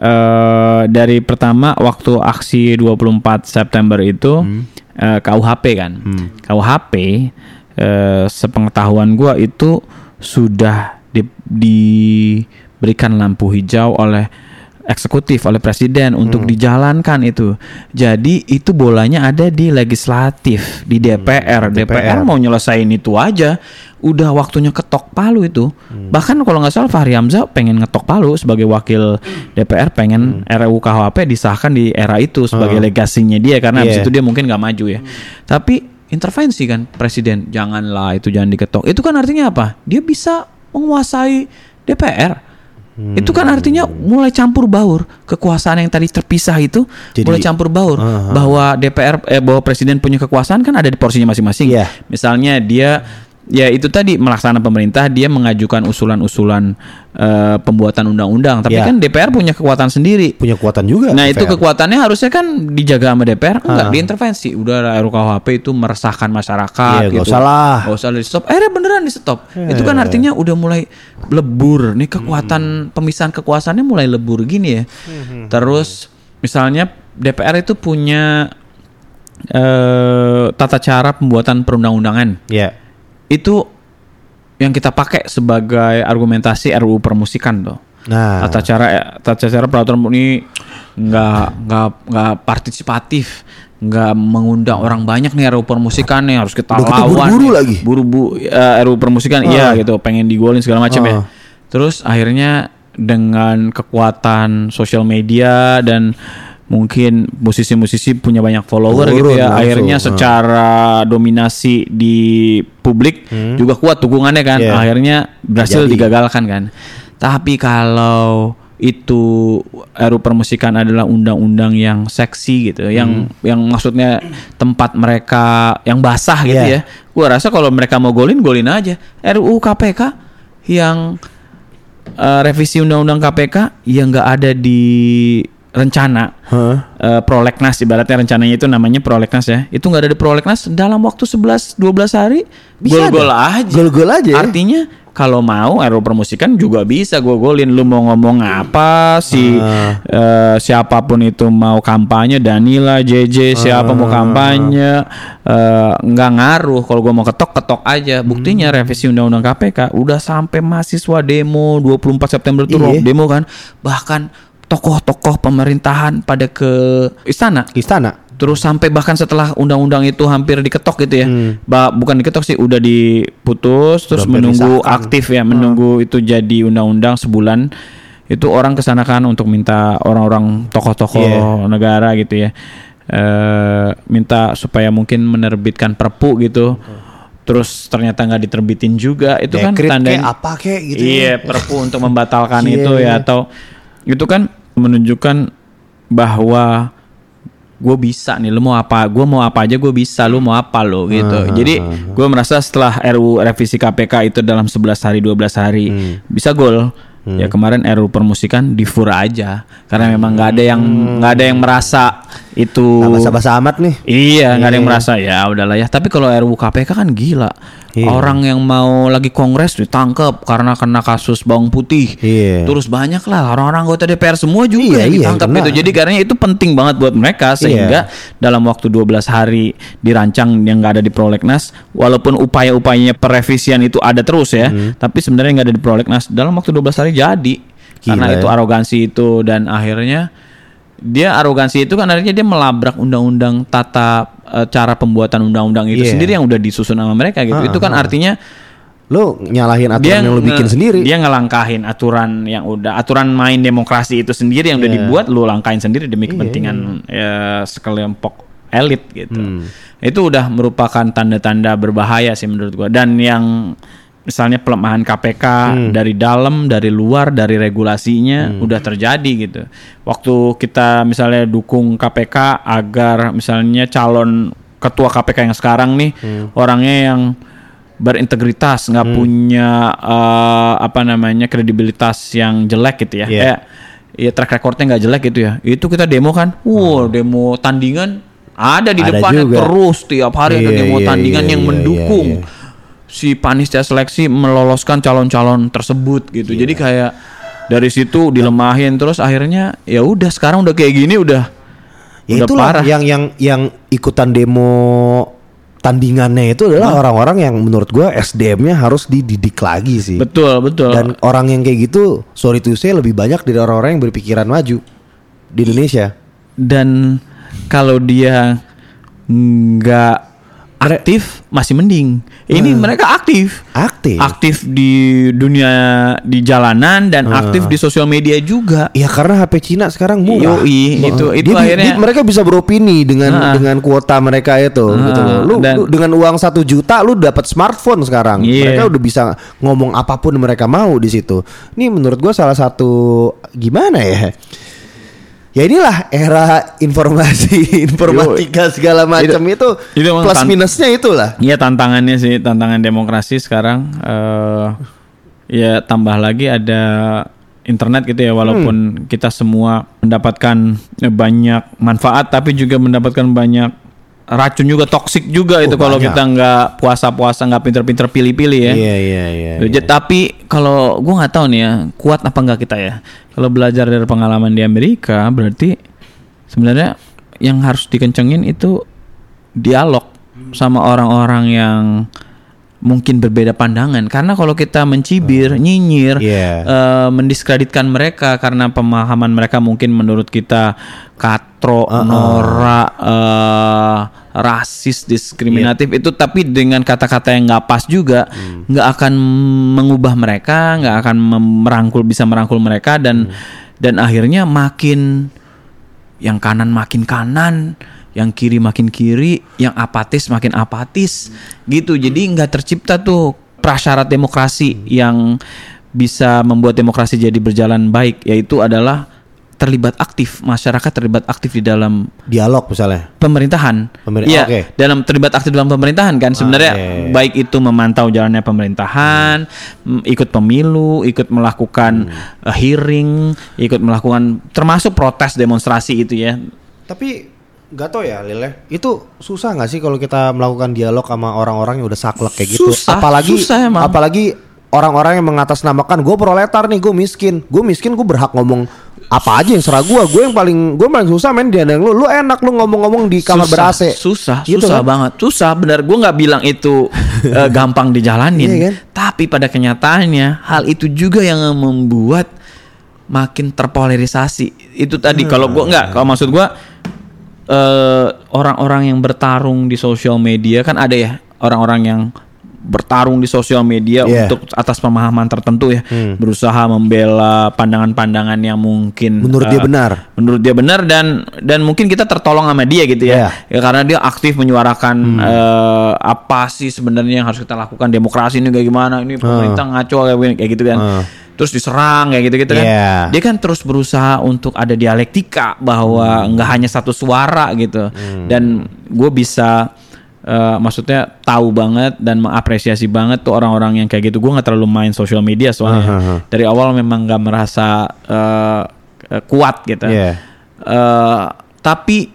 C: eh dari pertama waktu aksi 24 September itu eh, KUHP kan. KUHP eh, sepengetahuan gue itu sudah di- diberikan lampu hijau oleh eksekutif oleh presiden untuk dijalankan itu. Jadi itu bolanya ada di legislatif, di DPR. DPR mau nyelesain itu aja. Udah waktunya ketok palu itu. Bahkan kalau nggak salah Fahri Hamzah pengen ngetok palu sebagai wakil DPR pengen RUU KUHP disahkan di era itu sebagai legasinya dia karena habis
B: Iya.
C: itu dia mungkin nggak maju ya. Tapi intervensi kan presiden janganlah itu jangan diketok. Itu kan artinya apa? Dia bisa menguasai DPR. Itu kan artinya mulai campur baur kekuasaan yang tadi terpisah itu
B: Jadi-
C: mulai campur baur
B: Aha.
C: bahwa DPR eh bahwa presiden punya kekuasaan kan ada di porsinya masing-masing.
B: Iya.
C: Misalnya dia ya itu tadi melaksanakan pemerintah dia mengajukan usulan-usulan eh, pembuatan undang-undang, tapi
B: Iya.
C: kan DPR punya kekuatan sendiri.
B: Punya kekuatan juga.
C: Nah itu
B: DPR.
C: kekuatannya harusnya kan dijaga sama DPR enggak
B: Ah.
C: diintervensi. Udah RUKHP itu meresahkan masyarakat
B: Iya, nggak
C: gitu.
B: usah lah.
C: Nggak usah di stop. Akhirnya beneran di stop. Itu kan artinya udah mulai lebur nih kekuatan pemisahan kekuasaannya mulai lebur gini ya. Terus misalnya DPR itu punya eh tata cara pembuatan perundang-undangan
B: Iya.
C: Itu yang kita pakai sebagai argumentasi RUU permusikan tuh.
B: Nah,
C: Tata cara tata cara peraturan ini nggak nggak nggak partisipatif, nggak mengundang orang banyak nih RUU permusikan nih harus kita
B: Udah
C: lawan.
B: buru-buru lagi.
C: Buru-buru eh, RUU permusikan iya gitu, pengen digolin segala macam ya.
B: Ah.
C: Terus akhirnya dengan kekuatan sosial media dan mungkin musisi-musisi punya banyak follower gitu
B: Turun
C: ya.
B: langsung.
C: Akhirnya secara dominasi di publik juga kuat dukungannya kan.
B: Hmm. Iya.
C: Akhirnya berhasil
B: Jadi.
C: digagalkan kan. Tapi kalau itu RUU permusikan adalah undang-undang yang seksi gitu, yang yang maksudnya tempat mereka yang basah gitu
B: Hmm. Iya.
C: ya. Gua rasa kalau mereka mau golin golin aja. RUU KPK yang eh, revisi undang-undang KPK yang nggak ada di rencana
B: Hah?
C: eh, prolegnas ibaratnya rencananya itu namanya prolegnas ya. Itu nggak ada di prolegnas dalam waktu 11 12 hari
B: Bisa
C: gol-gol aja.
B: Gol-gol aja ya.
C: Artinya kalau mau RUU permusikan juga bisa gue golin lu mau ngomong apa si
B: Ah.
C: eh, siapa pun itu mau kampanye Danila JJ siapa mau kampanye eh, nggak ngaruh kalau gue mau ketok ketok aja buktinya revisi undang-undang KPK udah sampai mahasiswa demo 24 September tuh
B: Iya.
C: demo kan bahkan tokoh-tokoh pemerintahan pada ke istana
B: Istana.
C: terus sampai bahkan setelah undang-undang itu hampir diketok gitu ya Ba- bukan diketok sih udah diputus terus
B: Hmm.
C: Menunggu
B: disahkan.
C: aktif ya menunggu itu jadi undang-undang sebulan itu orang ke sana kan untuk minta orang-orang tokoh-tokoh
B: Iya.
C: negara gitu ya eh minta supaya mungkin menerbitkan perpu gitu terus ternyata nggak diterbitin juga itu kan
B: Dekret
C: tanda
B: kek, apa kek gitu.
C: Iya, perpu untuk membatalkan
B: Iya.
C: itu ya atau itu kan menunjukkan bahwa gue bisa nih, lu mau apa, gue mau apa aja gue bisa, lu mau apa lo gitu. Jadi gue merasa setelah RU revisi KPK itu dalam 11 hari 12 hari bisa gol. Ya kemarin RU permusikan di fura aja karena memang nggak ada yang nggak ada yang merasa itu
B: basa-basa amat nih.
C: Iya, nggak ada yang merasa ya udahlah ya. Tapi kalau RUU KPK kan gila.
B: Iya.
C: Orang yang mau lagi kongres ditangkap karena kena kasus bawang putih.
B: Iya.
C: Terus banyak lah orang-orang anggota DPR semua juga
B: Iya,
C: yang
B: iya,
C: ditangkap
B: kena.
C: gitu. Jadi karena itu penting banget buat mereka sehingga dalam waktu 12 hari dirancang yang nggak ada di prolegnas, walaupun upaya-upayanya perevisian itu ada terus ya,
B: Hmm.
C: tapi sebenarnya nggak ada di prolegnas dalam waktu 12 hari jadi. karena
B: Gila
C: itu
B: ya.
C: arogansi itu dan akhirnya dia arogansi itu kan akhirnya dia melabrak undang-undang tata eh, cara pembuatan undang-undang itu
B: Iya.
C: sendiri yang udah disusun sama mereka gitu.
B: Ah,
C: itu kan
B: ah.
C: artinya
B: Lu nyalahin aturan yang lu bikin sendiri.
C: Dia ngelangkahin aturan yang udah aturan main demokrasi itu sendiri yang udah
B: Iya.
C: dibuat lu langkahin sendiri demi kepentingan ya sekelompok elit gitu.
B: Hmm.
C: Itu udah merupakan tanda-tanda berbahaya sih menurut gua dan yang misalnya pelemahan KPK
B: Hmm.
C: dari dalam, dari luar, dari regulasinya udah terjadi gitu. Waktu kita misalnya dukung KPK agar misalnya calon ketua KPK yang sekarang nih
B: Hmm.
C: orangnya yang berintegritas, nggak punya eh, apa namanya kredibilitas yang jelek gitu ya.
B: Iya.
C: Kayak ya track recordnya nggak jelek gitu ya. Itu kita demo kan, wow demo tandingan ada di
B: Hmm. Ada
C: depannya
B: juga.
C: terus tiap hari ada
B: Iya,
C: demo
B: iya,
C: tandingan
B: iya,
C: yang
B: iya,
C: mendukung
B: iya,
C: si panitia seleksi meloloskan calon-calon tersebut gitu.
B: Iya.
C: Jadi kayak dari situ dilemahin terus akhirnya ya udah sekarang udah kayak gini udah
B: Ya
C: udah
B: itulah
C: parah.
B: yang yang yang ikutan demo tandingannya itu adalah orang-orang yang menurut gua SDM-nya harus dididik lagi sih.
C: Betul, betul.
B: Dan orang yang kayak gitu, sorry to say lebih banyak dari orang-orang yang berpikiran maju di Indonesia.
C: dan kalau dia nggak aktif masih mending. Ini mereka aktif.
B: Aktif.
C: Aktif di dunia di jalanan dan aktif di sosial media juga.
B: Ya karena HP Cina sekarang murah.
C: Yoi, itu-
B: Heeh.
C: itu
B: Dia
C: akhirnya-
B: dia- mereka bisa beropini dengan
C: Heeh.
B: dengan kuota mereka itu gitu loh. Lu,
C: dan-
B: lu dengan uang satu juta lu dapat smartphone sekarang.
C: Iya.
B: Mereka udah bisa ngomong apa pun mereka mau di situ. Ini menurut gua salah satu gimana ya? Ya inilah era informasi, informatika segala macam itu,
C: itu
B: plus minusnya itulah.
C: Iya tantangannya sih tantangan demokrasi sekarang. Eh ya tambah lagi ada internet gitu ya walaupun kita semua mendapatkan banyak manfaat tapi juga mendapatkan banyak racun juga toksik juga itu kalau kita nggak puasa-puasa nggak pinter-pinter pilih-pilih ya.
B: Iya iya iya.
C: Ya, Tapi kalau gua nggak tahu nih ya kuat apa enggak kita ya. Kalau belajar dari pengalaman di Amerika berarti sebenarnya yang harus dikencengin itu dialog sama orang-orang yang mungkin berbeda pandangan. Karena kalau kita mencibir, nyinyir,
B: Iya.
C: eh, mendiskreditkan mereka karena pemahaman mereka mungkin menurut kita katro, norak, eh, rasis, diskriminatif itu tapi dengan kata-kata yang nggak pas juga nggak akan mengubah mereka, nggak akan merangkul bisa merangkul mereka dan dan akhirnya makin yang kanan makin kanan, yang kiri makin kiri, yang apatis makin apatis, gitu. Jadi nggak tercipta tuh prasyarat demokrasi yang bisa membuat demokrasi jadi berjalan baik, yaitu adalah terlibat aktif masyarakat terlibat aktif di dalam
B: Dialog misalnya.
C: pemerintahan.
B: Pemer-
C: Iya,
B: oke.
C: dalam terlibat aktif dalam pemerintahan kan sebenarnya
B: iya.
C: baik itu memantau jalannya pemerintahan, m- ikut pemilu, ikut melakukan
B: Hmm.
C: eh, hearing, ikut melakukan termasuk protes demonstrasi itu ya.
B: Tapi nggak tau ya Lile Itu susah nggak sih kalau kita melakukan dialog sama orang-orang yang udah saklek kayak gitu
C: Susah,
B: Apalagi
C: susah emang.
B: Apalagi orang-orang yang mengatasnamakan Gue proletar nih gue miskin Gue miskin gue berhak ngomong apa aja yang serah gue Gue yang paling gue paling susah main dia lu Lu enak lu ngomong-ngomong di kamar
C: susah,
B: ber-AC
C: Susah,
B: Gitu
C: susah
B: kan?
C: banget. Susah benar. Gue nggak bilang itu eh, gampang dijalanin.
B: Iya kan?
C: Tapi pada kenyataannya hal itu juga yang membuat makin terpolarisasi. Itu tadi kalau gue nggak, kalau maksud gue eh, orang-orang yang bertarung di sosial media kan ada ya orang-orang yang bertarung di sosial media
B: Iya.
C: untuk atas pemahaman tertentu ya berusaha membela pandangan-pandangan yang mungkin
B: Menurut dia
C: eh,
B: benar.
C: menurut dia benar dan dan mungkin kita tertolong sama dia gitu ya. Ya karena dia aktif menyuarakan eh, apa sih sebenarnya yang harus kita lakukan demokrasi ini kayak gimana ini pemerintah ngaco kayak kayak gitu kan.
B: Hmm.
C: Terus diserang kayak gitu-gitu kan.
B: Iya.
C: Dia kan terus berusaha untuk ada dialektika bahwa nggak hanya satu suara gitu. Dan gue bisa eh, maksudnya tahu banget dan mengapresiasi banget tuh orang-orang yang kayak gitu. Gue nggak terlalu main sosial media soalnya. Dari awal memang nggak merasa eh, kuat gitu.
B: Iya.
C: Eh, tapi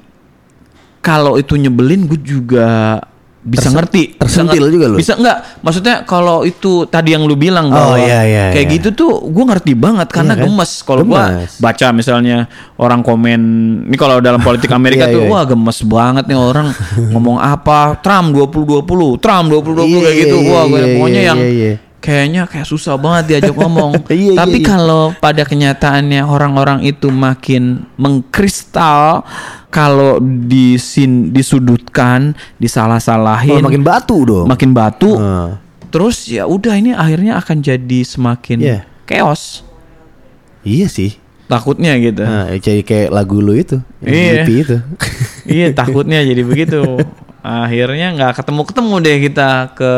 C: kalau itu nyebelin gue juga bisa
B: Tersen-
C: ngerti Bisa
B: tersentil
C: nger-
B: juga lu?
C: bisa enggak maksudnya kalau itu tadi yang lu bilang
B: Oh,
C: bahwa
B: iya, iya,
C: kayak
B: iya.
C: gitu tuh gue ngerti banget karena
B: Iya kan?
C: gemes kalau gue baca misalnya orang komen ini kalau dalam politik Amerika
B: Iya,
C: tuh
B: iya.
C: wah gemes banget nih orang ngomong apa Trump 2020 Trump 2020
B: Iya,
C: kayak gitu
B: iya,
C: wah
B: iya,
C: pokoknya
B: iya,
C: yang
B: iya, iya.
C: Kayaknya kayak susah banget diajak ngomong.
B: Iya, iya,
C: Tapi
B: iya.
C: kalau pada kenyataannya orang-orang itu makin mengkristal kalau disin disudutkan, disalah-salahin,
B: Malah makin batu dong.
C: makin batu,
B: Heeh.
C: terus ya udah ini akhirnya akan jadi semakin
B: Iya.
C: chaos
B: Iya sih.
C: takutnya gitu
B: Nah, kayak kayak lagu lu itu, yang
C: Iya.
B: Itu.
C: iya takutnya jadi begitu akhirnya nggak ketemu ketemu deh kita ke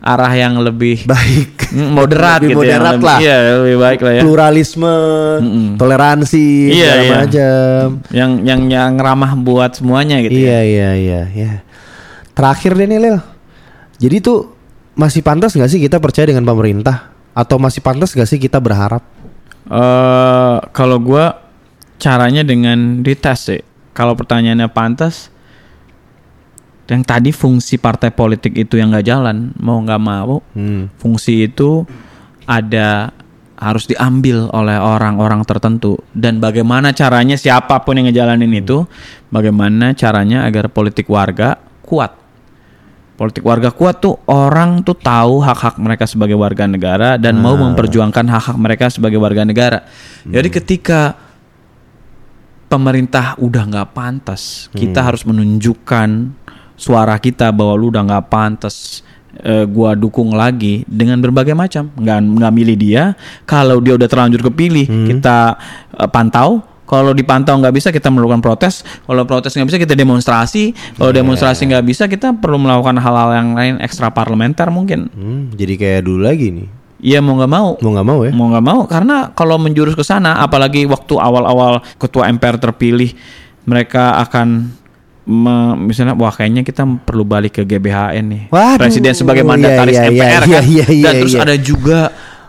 C: arah yang lebih
B: Baik.
C: mm, moderat
B: Lebih
C: gitu ya,
B: moderat
C: lebih-
B: lah.
C: iya lebih baik lah ya
B: Pluralisme, toleransi,
C: Iya,
B: segala
C: iya.
B: macam.
C: yang yang yang ramah buat semuanya gitu
B: Iya
C: ya.
B: iya iya iya. Terakhir deh nih Lil. Jadi tuh masih pantas nggak sih kita percaya dengan pemerintah atau masih pantas nggak sih kita berharap?
C: eh kalau gua caranya dengan dites sih. Kalau pertanyaannya pantas, yang tadi fungsi partai politik itu yang nggak jalan, mau nggak mau,
B: Hmm.
C: fungsi itu ada harus diambil oleh orang-orang tertentu dan bagaimana caranya siapa pun yang ngejalanin itu, bagaimana caranya agar politik warga kuat. Politik warga kuat tuh orang tuh tahu hak-hak mereka sebagai warga negara dan mau memperjuangkan hak-hak mereka sebagai warga negara. Jadi ketika pemerintah udah nggak pantas, kita harus menunjukkan suara kita bahwa lu udah nggak pantas. eh, gua dukung lagi dengan berbagai macam, nggak nggak milih dia. Kalau dia udah terlanjur kepilih, kita eh, pantau. Kalau dipantau nggak bisa kita melakukan protes. Kalau protes nggak bisa kita demonstrasi. Kalau demonstrasi nggak bisa kita perlu melakukan hal-hal yang lain ekstra parlementer mungkin.
B: Hmm, jadi kayak dulu lagi nih.
C: Iya mau nggak mau.
B: Mau nggak mau ya?
C: Mau nggak mau karena kalau menjurus ke sana, apalagi waktu awal-awal ketua MPR terpilih, mereka akan me- misalnya wah kayaknya kita perlu balik ke GBHN nih.
B: Waduh,
C: Presiden sebagai mandataris
B: iya, iya,
C: MPR
B: iya,
C: kan.
B: iya, iya,
C: Dan terus
B: iya.
C: ada juga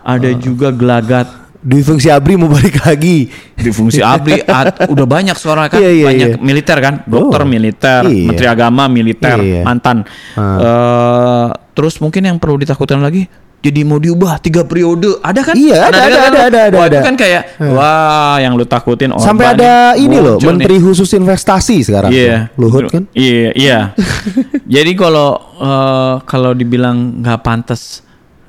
C: ada juga gelagat
B: Dwi Fungsi Abri mau balik lagi.
C: di fungsi ABRI at- udah banyak suara kan
B: Iya, iya,
C: banyak
B: iya.
C: militer kan dokter
B: Oh,
C: militer
B: iya.
C: menteri agama militer
B: Iya.
C: mantan
B: Ah.
C: Eh, terus mungkin yang perlu ditakutkan lagi jadi mau diubah tiga periode ada kan
B: Iya, ada, ada,
C: kan?
B: ada, ada, ada,
C: Wah, itu
B: ada.
C: kan kayak wah yang lu takutin Orban
B: Sampai ada ini loh,
C: muncul nih.
B: Menteri khusus investasi sekarang.
C: Iya,
B: tuh. Luhut kan?
C: Iya, iya. Jadi kalau eh, kalau dibilang nggak pantas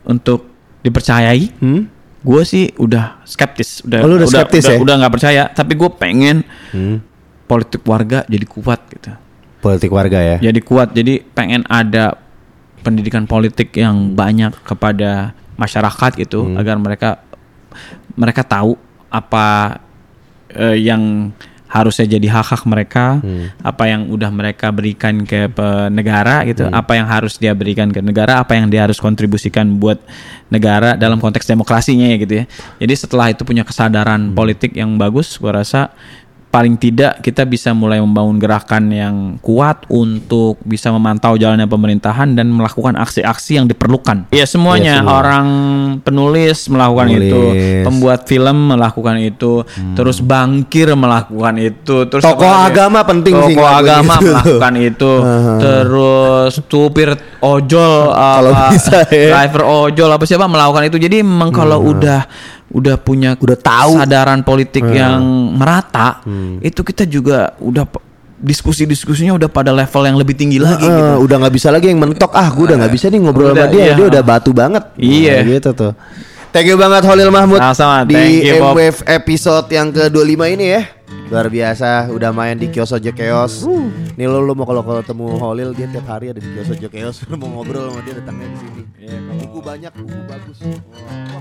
C: untuk dipercayai,
B: Hmm?
C: Gue sih udah skeptis, udah
B: Oh, lu udah skeptis
C: udah,
B: ya?
C: udah nggak percaya. Tapi gue pengen
B: Hmm.
C: politik warga jadi kuat gitu,
B: Politik warga ya.
C: jadi kuat. Jadi pengen ada pendidikan politik yang banyak kepada masyarakat gitu,
B: Hmm.
C: agar mereka mereka tahu apa eh, yang harusnya jadi hak-hak mereka,
B: Hmm.
C: apa yang udah mereka berikan ke negara gitu,
B: Hmm.
C: apa yang harus dia berikan ke negara, apa yang dia harus kontribusikan buat negara dalam konteks demokrasinya ya gitu ya. Jadi setelah itu punya kesadaran
B: Hmm.
C: politik yang bagus, gua rasa paling tidak kita bisa mulai membangun gerakan yang kuat untuk bisa memantau jalannya pemerintahan dan melakukan aksi-aksi yang diperlukan. Ya semuanya
B: Iya, semua.
C: orang penulis melakukan itu,
B: Penulis.
C: pembuat film melakukan itu, terus bangkir melakukan itu, terus
B: Hmm. Tokoh agama penting sih
C: Tokoh agama
B: itu.
C: melakukan itu, terus supir ojol
B: Kalau
C: apa,
B: bisa ya.
C: driver ojol apa siapa melakukan itu. Jadi memang kalau udah udah punya
B: Udah tahu.
C: kesadaran politik yang merata, itu kita juga udah diskusi-diskusinya udah pada level yang lebih tinggi lagi
B: Eh,
C: gitu.
B: udah nggak bisa lagi yang mentok ah gue udah nggak bisa nih ngobrol
C: Udah,
B: sama dia.
C: iya.
B: dia udah batu banget.
C: Iya.
B: Nah, gitu tuh. Thank you banget Holil Mahmud
C: Sama-sama,
B: di
C: thank you.
B: MWF episode yang ke-25 ini ya. Luar biasa udah main di kios Ojo Keos nih lo lo mau kalau kalau ketemu Holil dia tiap hari ada di kios Ojo Keos lo mau ngobrol sama dia datangnya di sini. Buku banyak buku bagus. wah,